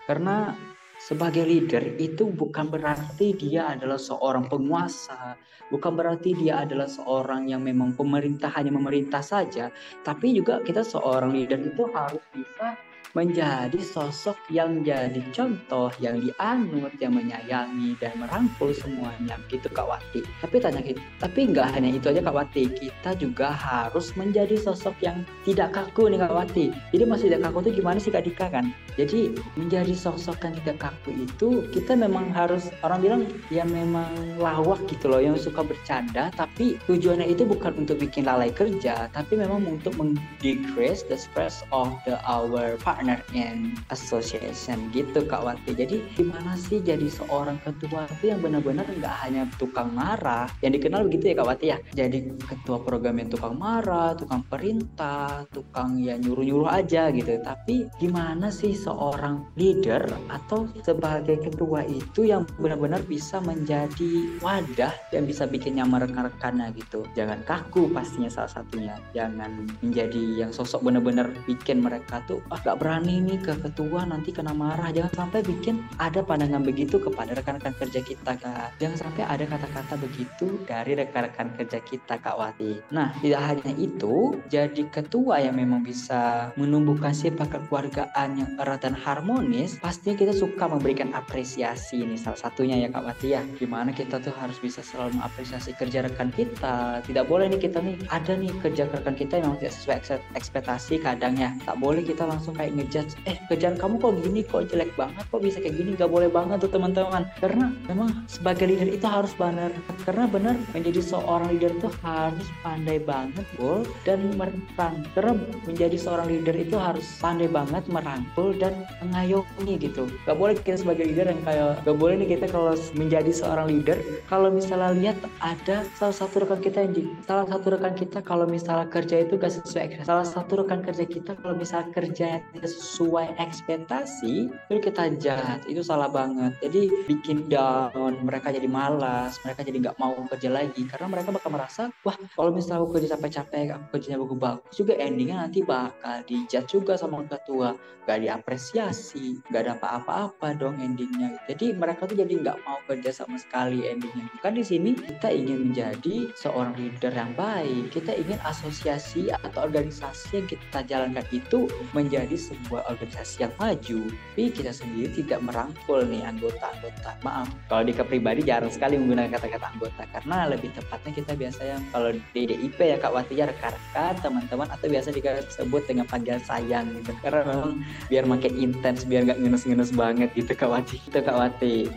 Karena sebagai leader itu bukan berarti dia adalah seorang penguasa, bukan berarti dia adalah seorang yang memang pemerintah hanya memerintah saja, tapi juga kita seorang leader itu harus bisa menjadi sosok yang jadi contoh, yang dianut, yang menyayangi dan merangkul semuanya gitu Kak Wati. Tapi tanya tapi nggak hanya itu aja Kak Wati, kita juga harus menjadi sosok yang tidak kaku nih Kak Wati. Jadi masih tidak kaku itu gimana sih Kak Dika kan? Jadi menjadi sosok yang tidak kaku itu kita memang harus orang bilang ya memang lawak gitu loh yang suka bercanda tapi tujuannya itu bukan untuk bikin lalai kerja tapi memang untuk meng-decrease the stress of the our partner partner in association gitu Kak Wati. Jadi gimana sih jadi seorang ketua itu yang benar-benar nggak hanya tukang marah, yang dikenal begitu ya Kak Wati ya. Jadi ketua program yang tukang marah, tukang perintah, tukang ya nyuruh-nyuruh aja gitu. Tapi gimana sih seorang leader atau sebagai ketua itu yang benar-benar bisa menjadi wadah yang bisa bikin nyaman rekan-rekannya gitu. Jangan kaku pastinya salah satunya. Jangan menjadi yang sosok benar-benar bikin mereka tuh ah gak berani berani nih ke ketua nanti kena marah. Jangan sampai bikin ada pandangan begitu kepada rekan-rekan kerja kita kak. Jangan sampai ada kata-kata begitu dari rekan-rekan kerja kita kak Wati. Nah tidak hanya itu jadi ketua yang memang bisa menumbuhkan sifat kekeluargaan yang erat dan harmonis pastinya kita suka memberikan apresiasi ini salah satunya ya kak Wati ya. Gimana kita tuh harus bisa selalu mengapresiasi kerja rekan kita. Tidak boleh nih kita nih ada nih kerja rekan kita yang tidak sesuai ekspektasi kadang ya. Tak boleh kita langsung kayak ngejudge eh kerjaan kamu kok gini? Kok jelek banget? Kok bisa kayak gini? Gak boleh banget tuh teman-teman. Karena memang sebagai leader itu harus benar. Karena benar menjadi seorang leader itu harus pandai banget bol dan merangkul. Karena menjadi seorang leader itu harus pandai banget merangkul dan mengayomi gitu. Gak boleh kita sebagai leader yang kayak gak boleh nih kita kalau menjadi seorang leader kalau misalnya lihat ada salah satu rekan kita yang salah satu rekan kita kalau misalnya kerja itu gak sesuai salah satu rekan kerja kita kalau misalnya kerja sesuai ekspektasi itu kita jahat itu salah banget. Jadi bikin down mereka jadi malas mereka jadi nggak mau kerja lagi. Karena mereka bakal merasa wah kalau misalnya aku kerja sampai capek aku kerjanya bagus bagus juga endingnya nanti bakal dijat juga sama ketua gak diapresiasi gak ada apa-apa dong endingnya. Jadi mereka tuh jadi nggak mau kerja sama sekali endingnya. Kan di sini kita ingin menjadi seorang leader yang baik. Kita ingin asosiasi atau organisasi yang kita jalankan itu menjadi organisasi yang maju, tapi kita sendiri tidak merangkul nih anggota-anggota. Maaf, kalau di kepribadi jarang sekali menggunakan kata-kata anggota karena lebih tepatnya kita biasa yang kalau di DIP ya Kak Wati ya rekan-rekan, teman-teman atau biasa disebut dengan panggilan sayang gitu. Karena memang biar makin intens, biar nggak ngenes-ngenes banget gitu Kak Wati. Itu Kak Wati.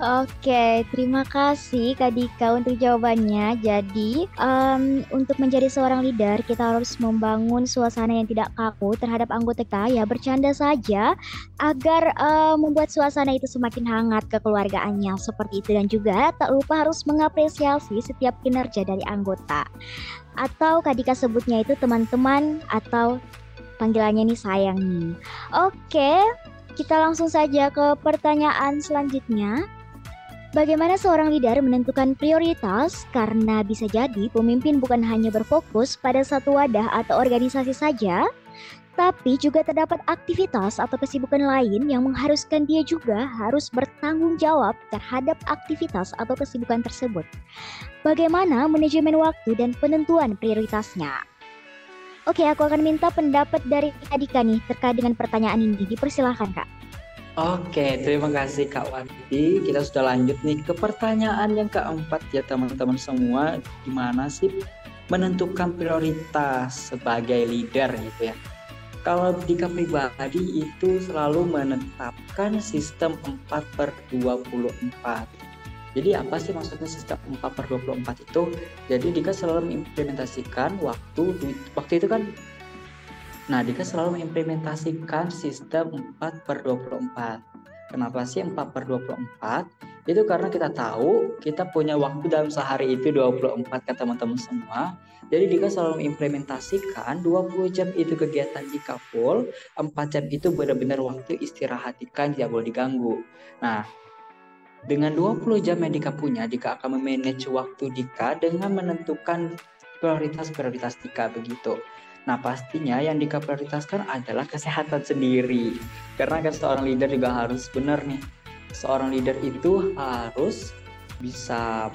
Oke, terima kasih Kak Dika untuk jawabannya. Jadi, um, untuk menjadi seorang leader, kita harus membangun suasana yang tidak kaku terhadap anggota kita, ya bercanda saja, agar uh, membuat suasana itu semakin hangat kekeluargaannya seperti itu dan juga tak lupa harus mengapresiasi setiap kinerja dari anggota. Atau Kak Dika sebutnya itu teman-teman atau panggilannya nih sayang nih. Oke, kita langsung saja ke pertanyaan selanjutnya. Bagaimana seorang leader menentukan prioritas? Karena bisa jadi pemimpin bukan hanya berfokus pada satu wadah atau organisasi saja, tapi juga terdapat aktivitas atau kesibukan lain yang mengharuskan dia juga harus bertanggung jawab terhadap aktivitas atau kesibukan tersebut. Bagaimana manajemen waktu dan penentuan prioritasnya? Oke, aku akan minta pendapat dari Adika nih terkait dengan pertanyaan ini. Dipersilahkan, Kak. Oke, terima kasih Kak Wati. Kita sudah lanjut nih ke pertanyaan yang keempat ya teman-teman semua. Gimana sih menentukan prioritas sebagai leader gitu ya. Kalau Dika pribadi itu selalu menetapkan sistem 4 per 24. Jadi apa sih maksudnya sistem 4 per 24 itu? Jadi Dika selalu mengimplementasikan waktu waktu itu kan Nah, Dika selalu mengimplementasikan sistem 4 per 24. Kenapa sih 4 per 24? Itu karena kita tahu kita punya waktu dalam sehari itu 24 ke teman-teman semua. Jadi Dika selalu mengimplementasikan 20 jam itu kegiatan Dika full, 4 jam itu benar-benar waktu istirahat Dika tidak boleh diganggu. Nah, dengan 20 jam yang Dika punya, Dika akan memanage waktu Dika dengan menentukan prioritas-prioritas Dika begitu. Nah pastinya yang dikaprioritaskan adalah kesehatan sendiri. Karena kan seorang leader juga harus benar nih. Seorang leader itu harus bisa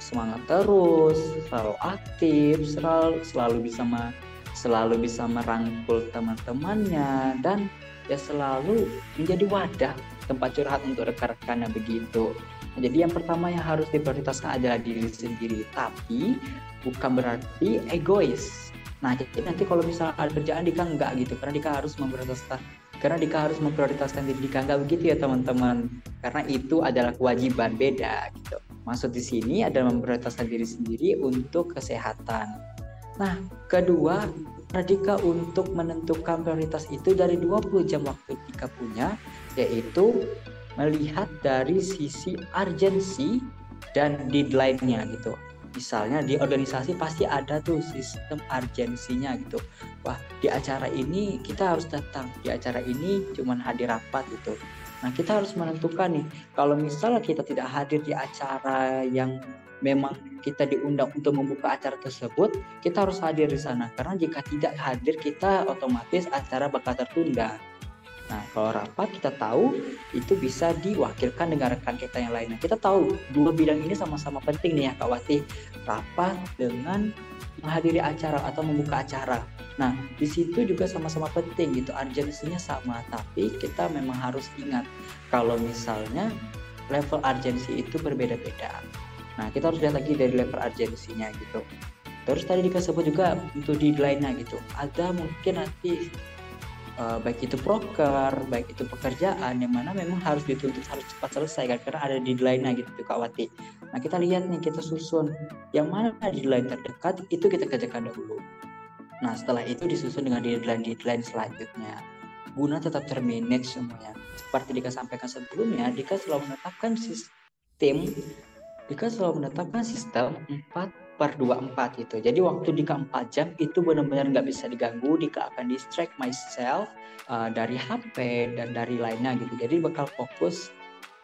semangat terus, selalu aktif, selalu selalu bisa ma, selalu bisa merangkul teman-temannya dan ya selalu menjadi wadah tempat curhat untuk rekan-rekannya begitu. Nah, jadi yang pertama yang harus diprioritaskan adalah diri sendiri, tapi bukan berarti egois Nah, jadi nanti kalau misalnya ada kerjaan Dika enggak gitu, karena Dika harus memprioritaskan karena Dika harus memprioritaskan diri Dika enggak begitu ya teman-teman. Karena itu adalah kewajiban beda gitu. Maksud di sini adalah memprioritaskan diri sendiri untuk kesehatan. Nah, kedua, Dika untuk menentukan prioritas itu dari 20 jam waktu Dika punya, yaitu melihat dari sisi urgensi dan deadline-nya gitu misalnya di organisasi pasti ada tuh sistem urgensinya gitu. Wah di acara ini kita harus datang di acara ini cuman hadir rapat gitu. Nah kita harus menentukan nih kalau misalnya kita tidak hadir di acara yang memang kita diundang untuk membuka acara tersebut kita harus hadir di sana. Karena jika tidak hadir kita otomatis acara bakal tertunda Nah, kalau rapat kita tahu itu bisa diwakilkan dengan rekan kita yang lainnya. Kita tahu dua bidang ini sama-sama penting nih ya Kak Wati. Rapat dengan menghadiri acara atau membuka acara. Nah, di situ juga sama-sama penting gitu. Urgensinya sama, tapi kita memang harus ingat kalau misalnya level urgensi itu berbeda-beda. Nah, kita harus lihat lagi dari level urgensinya gitu. Terus tadi disebut juga untuk deadline-nya gitu. Ada mungkin nanti uh, baik itu proker, baik itu pekerjaan yang mana memang harus dituntut harus cepat selesai kan karena ada deadline-nya gitu Kak Wati. Nah kita lihat nih kita susun yang mana deadline terdekat itu kita kerjakan dahulu. Nah setelah itu disusun dengan deadline-deadline selanjutnya guna tetap termanage semuanya. Seperti Dika sampaikan sebelumnya, Dika selalu menetapkan sistem Dika selalu menetapkan sistem 4 per 24 itu. Jadi waktu Dika 4 jam itu benar-benar nggak bisa diganggu, Dika akan distract myself uh, dari HP dan dari lainnya gitu. Jadi bakal fokus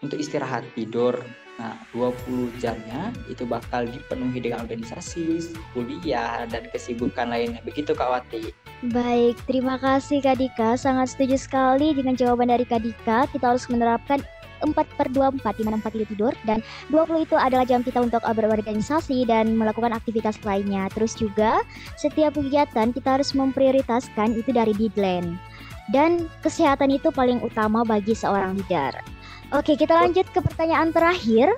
untuk istirahat tidur. Nah, 20 jamnya itu bakal dipenuhi dengan organisasi, kuliah, dan kesibukan lainnya. Begitu Kak Wati. Baik, terima kasih Kak Dika. Sangat setuju sekali dengan jawaban dari Kak Dika. Kita harus menerapkan 4 per 24 di mana 4 itu tidur dan 20 itu adalah jam kita untuk berorganisasi dan melakukan aktivitas lainnya. Terus juga setiap kegiatan kita harus memprioritaskan itu dari deadline. Dan kesehatan itu paling utama bagi seorang leader. Oke, kita lanjut ke pertanyaan terakhir.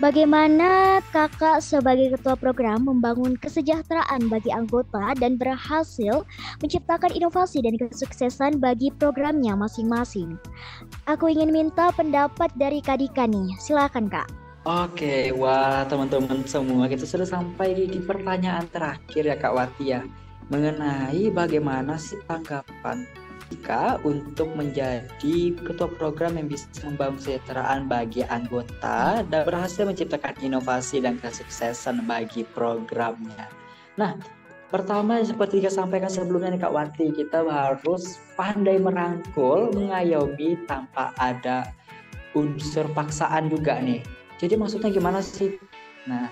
Bagaimana kakak sebagai ketua program membangun kesejahteraan bagi anggota dan berhasil menciptakan inovasi dan kesuksesan bagi programnya masing-masing? Aku ingin minta pendapat dari Kak Dika nih, silakan Kak. Oke, wah teman-teman semua kita sudah sampai di, pertanyaan terakhir ya Kak Wati ya mengenai bagaimana sih tanggapan Jika untuk menjadi ketua program yang bisa membangun kesejahteraan bagi anggota dan berhasil menciptakan inovasi dan kesuksesan bagi programnya. Nah, pertama seperti kita sampaikan sebelumnya nih Kak Wati, kita harus pandai merangkul, mengayomi tanpa ada unsur paksaan juga nih. Jadi maksudnya gimana sih? Nah,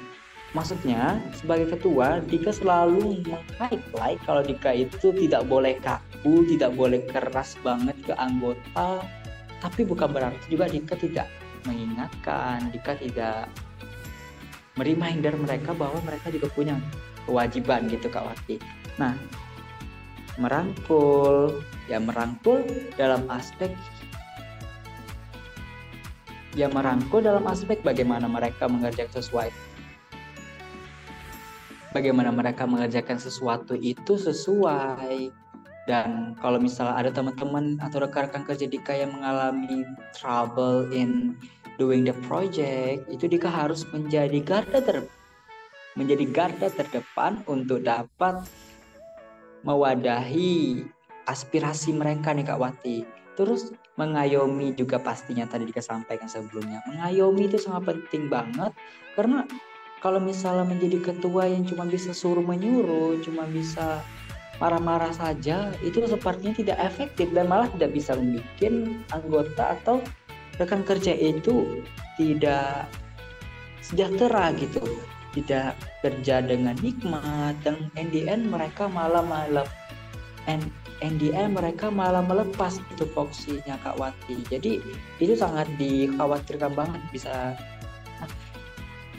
maksudnya sebagai ketua Dika selalu meng-highlight kalau Dika itu tidak boleh kaku, tidak boleh keras banget ke anggota, tapi bukan berarti juga Dika tidak mengingatkan, Dika tidak mereminder mereka bahwa mereka juga punya kewajiban gitu Kak Wati. Nah, merangkul, ya merangkul dalam aspek ya merangkul dalam aspek bagaimana mereka mengerjakan sesuai bagaimana mereka mengerjakan sesuatu itu sesuai dan kalau misalnya ada teman-teman atau rekan-rekan kerja Dika yang mengalami trouble in doing the project, itu Dika harus menjadi garda ter menjadi garda terdepan untuk dapat mewadahi aspirasi mereka nih Kak Wati. Terus mengayomi juga pastinya tadi Dika sampaikan sebelumnya. Mengayomi itu sangat penting banget karena kalau misalnya menjadi ketua yang cuma bisa suruh menyuruh, cuma bisa marah-marah saja itu sepertinya tidak efektif dan malah tidak bisa membuat anggota atau rekan kerja itu tidak sejahtera gitu. Tidak kerja dengan hikmat dan NDN mereka malah malah NDN mereka malah melepas itu foksinya Kak Wati. Jadi itu sangat dikhawatirkan banget bisa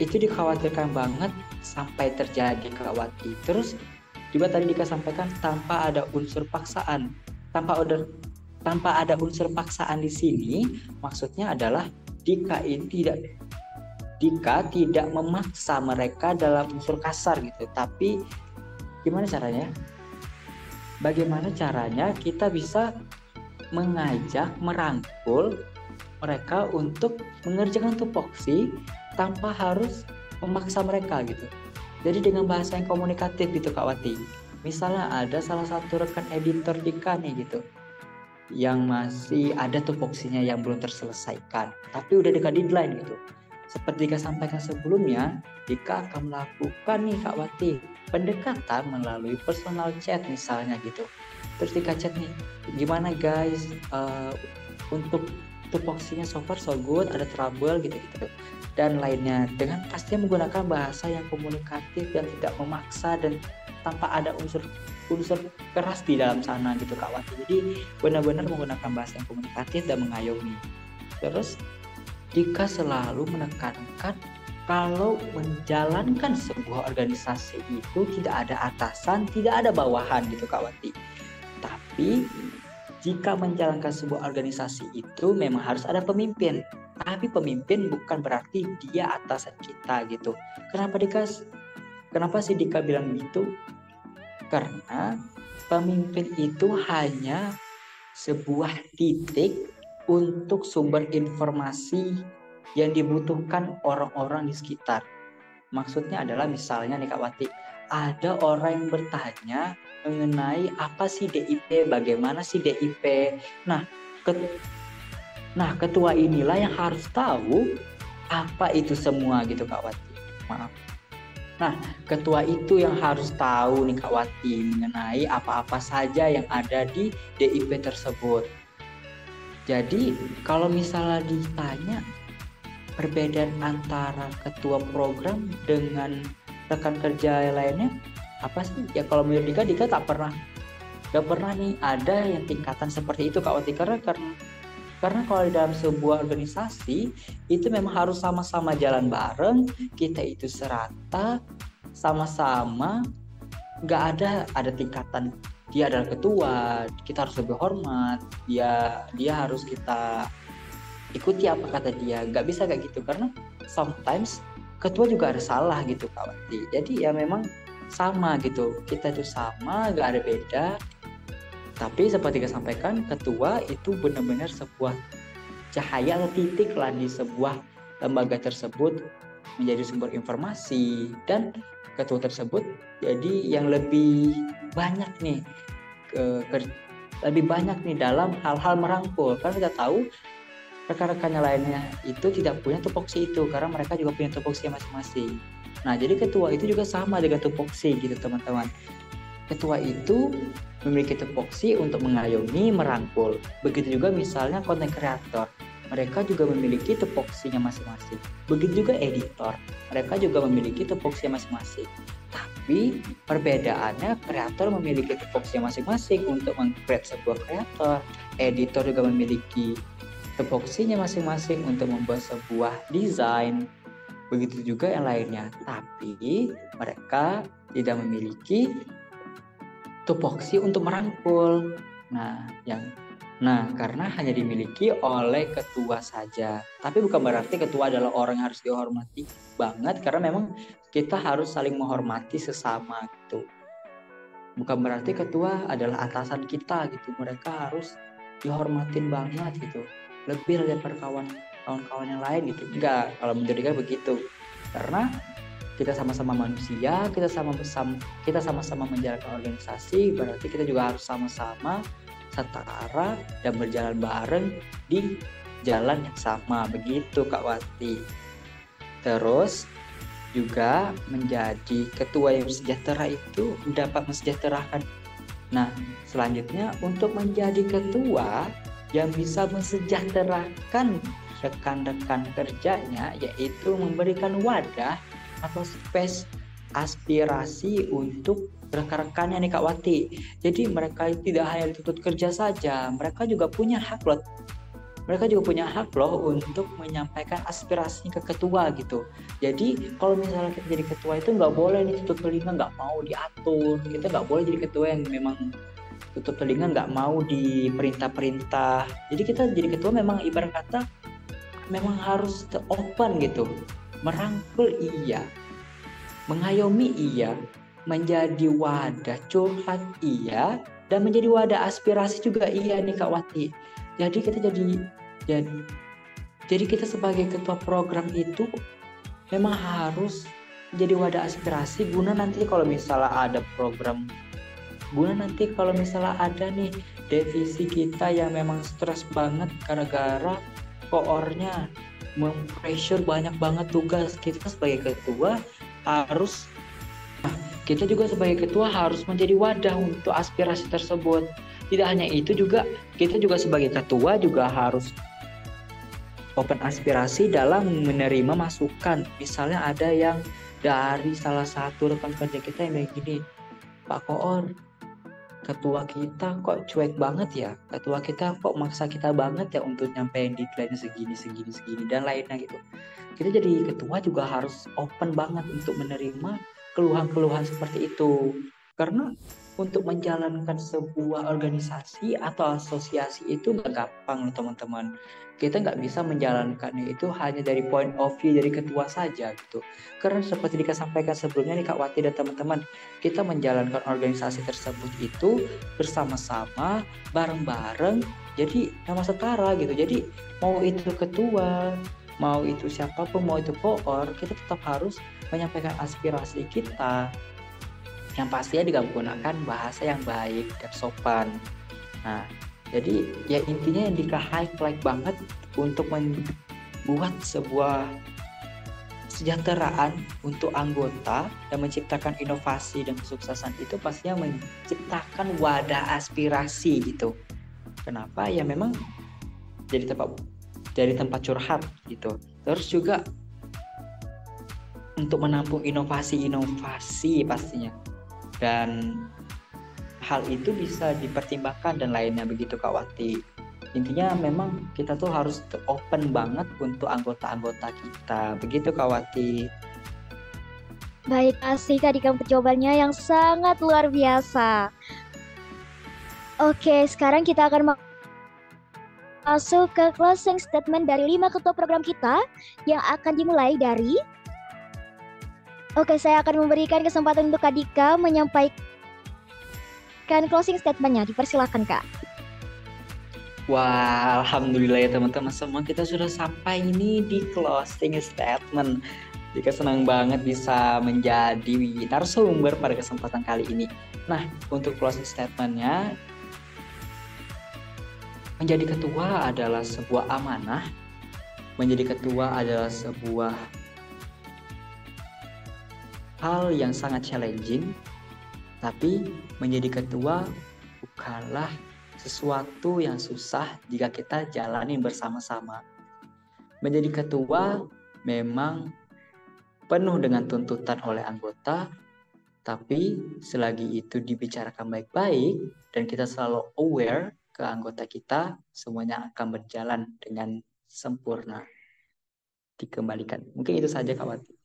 itu dikhawatirkan banget sampai terjadi Kak Wati terus juga tadi Dika sampaikan tanpa ada unsur paksaan. Tanpa ada tanpa ada unsur paksaan di sini maksudnya adalah Dika ini tidak Dika tidak memaksa mereka dalam unsur kasar gitu. Tapi gimana caranya? Bagaimana caranya kita bisa mengajak, merangkul mereka untuk mengerjakan tupoksi tanpa harus memaksa mereka gitu. Jadi dengan bahasa yang komunikatif gitu Kak Wati. Misalnya ada salah satu rekan editor Dika nih gitu yang masih ada tupoksinya yang belum terselesaikan tapi udah dekat deadline gitu seperti Dika sampaikan sebelumnya Dika akan melakukan nih Kak Wati pendekatan melalui personal chat misalnya gitu terus Dika chat nih gimana guys uh, untuk tupoksinya so far so good ada trouble gitu gitu dan lainnya dengan pastinya menggunakan bahasa yang komunikatif dan tidak memaksa dan tanpa ada unsur unsur keras di dalam sana gitu Kak Wati. Jadi benar-benar menggunakan bahasa yang komunikatif dan mengayomi. Terus Dika selalu menekankan kalau menjalankan sebuah organisasi itu tidak ada atasan, tidak ada bawahan gitu Kak Wati. Tapi jika menjalankan sebuah organisasi itu memang harus ada pemimpin. Tapi pemimpin bukan berarti dia atasan kita gitu. Kenapa Dika? Kenapa sih Dika bilang gitu? Karena pemimpin itu hanya sebuah titik untuk sumber informasi yang dibutuhkan orang-orang di sekitar. Maksudnya adalah misalnya nih Kak Wati, ada orang yang bertanya mengenai apa sih DIP, bagaimana sih DIP. Nah, nah ketua inilah yang harus tahu apa itu semua gitu Kak Wati. Maaf. Nah, ketua itu yang harus tahu nih Kak Wati mengenai apa-apa saja yang ada di DIP tersebut. Jadi, kalau misalnya ditanya perbedaan antara ketua program dengan rekan kerja lainnya apa sih ya kalau menurut Dika Dika tak pernah gak pernah nih ada yang tingkatan seperti itu Kak Wati karena karena karena kalau di dalam sebuah organisasi itu memang harus sama-sama jalan bareng kita itu serata sama-sama nggak ada ada tingkatan. Dia adalah ketua kita harus lebih hormat dia dia harus kita ikuti apa kata dia. Nggak bisa kayak gitu karena sometimes ketua juga ada salah gitu kawan jadi ya memang sama gitu kita itu sama gak ada beda tapi seperti saya sampaikan ketua itu benar-benar sebuah cahaya atau titik lah di sebuah lembaga tersebut menjadi sumber informasi dan ketua tersebut jadi yang lebih banyak nih ke, ke lebih banyak nih dalam hal-hal merangkul karena kita tahu rekan-rekannya lainnya itu tidak punya tupoksi itu karena mereka juga punya tupoksi masing-masing. Nah, jadi ketua itu juga sama dengan tupoksi gitu teman-teman. Ketua itu memiliki tupoksi untuk mengayomi, merangkul. Begitu juga misalnya konten kreator. Mereka juga memiliki tupoksinya masing-masing. Begitu juga editor. Mereka juga memiliki tupoksinya masing-masing. Tapi perbedaannya kreator memiliki tupoksinya masing-masing untuk mengcreate sebuah kreator. Editor juga memiliki tupoksinya masing-masing untuk membuat sebuah desain. Begitu juga yang lainnya. Tapi mereka tidak memiliki tupoksi untuk merangkul. Nah, yang Nah, karena hanya dimiliki oleh ketua saja. Tapi bukan berarti ketua adalah orang yang harus dihormati banget karena memang kita harus saling menghormati sesama gitu. Bukan berarti ketua adalah atasan kita gitu. Mereka harus dihormatin banget gitu. Lebih daripada kawan kawan-kawan yang lain gitu. Enggak kalau menjadikan begitu. Karena kita sama-sama manusia kita sama sama kita sama-sama menjalankan organisasi berarti kita juga harus sama-sama setara dan berjalan bareng di jalan yang sama begitu Kak Wati terus juga menjadi ketua yang sejahtera itu dapat mensejahterakan. Nah, selanjutnya untuk menjadi ketua yang bisa mensejahterakan rekan-rekan kerjanya yaitu memberikan wadah atau space aspirasi untuk rekan-rekannya nih Kak Wati. Jadi mereka tidak hanya dituntut kerja saja, mereka juga punya hak loh mereka juga punya hak loh untuk menyampaikan aspirasi ke ketua gitu. Jadi kalau misalnya kita jadi ketua itu nggak boleh nih tutup telinga nggak mau diatur. Kita nggak boleh jadi ketua yang memang tutup telinga nggak mau diperintah-perintah. Jadi kita jadi ketua memang ibarat kata memang harus open gitu. Merangkul iya, mengayomi iya, menjadi wadah curhat iya, dan menjadi wadah aspirasi juga iya nih Kak Wati. Jadi kita jadi jadi jadi kita sebagai ketua program itu memang harus jadi wadah aspirasi guna nanti kalau misalnya ada program guna nanti kalau misalnya ada nih divisi kita yang memang stres banget gara-gara koornya mempressure banyak banget tugas kita sebagai ketua harus kita juga sebagai ketua harus menjadi wadah untuk aspirasi tersebut tidak hanya itu juga kita juga sebagai ketua juga harus open aspirasi dalam menerima masukan. Misalnya ada yang dari salah satu rekan kerja kita yang begini, Pak Koor, ketua kita kok cuek banget ya, ketua kita kok maksa kita banget ya untuk nyampein deadline segini, segini, segini, dan lainnya gitu. Kita jadi ketua juga harus open banget untuk menerima keluhan-keluhan seperti itu. Karena untuk menjalankan sebuah organisasi atau asosiasi itu gak gampang teman-teman kita nggak bisa menjalankannya itu hanya dari point of view dari ketua saja gitu. Karena seperti dikasampaikan sebelumnya nih Kak Wati dan teman-teman, kita menjalankan organisasi tersebut itu bersama-sama, bareng-bareng, jadi sama setara gitu. Jadi mau itu ketua, mau itu siapa pun, mau itu poor, kita tetap harus menyampaikan aspirasi kita yang pastinya dengan menggunakan bahasa yang baik dan sopan. Nah, jadi ya intinya yang dika highlight banget untuk membuat sebuah kesejahteraan untuk anggota dan menciptakan inovasi dan kesuksesan itu pastinya menciptakan wadah aspirasi gitu. Kenapa? Ya memang jadi tempat jadi tempat curhat gitu. Terus juga untuk menampung inovasi-inovasi pastinya. Dan hal itu bisa dipertimbangkan dan lainnya begitu Kak Wati. Intinya memang kita tuh harus open banget untuk anggota-anggota kita. Begitu Kak Wati. Baik, asik tadi kamu jawabannya yang sangat luar biasa. Oke, sekarang kita akan masuk ke closing statement dari lima ketua program kita yang akan dimulai dari Oke, saya akan memberikan kesempatan untuk Kadika menyampaikan memberikan closing statementnya. Dipersilakan Kak. Wah, alhamdulillah ya teman-teman semua kita sudah sampai ini di closing statement. Jika senang banget bisa menjadi narasumber pada kesempatan kali ini. Nah, untuk closing statementnya, menjadi ketua adalah sebuah amanah. Menjadi ketua adalah sebuah hal yang sangat challenging tapi menjadi ketua bukanlah sesuatu yang susah jika kita jalani bersama-sama. Menjadi ketua memang penuh dengan tuntutan oleh anggota, tapi selagi itu dibicarakan baik-baik dan kita selalu aware ke anggota kita, semuanya akan berjalan dengan sempurna. Dikembalikan. Mungkin itu saja Kak.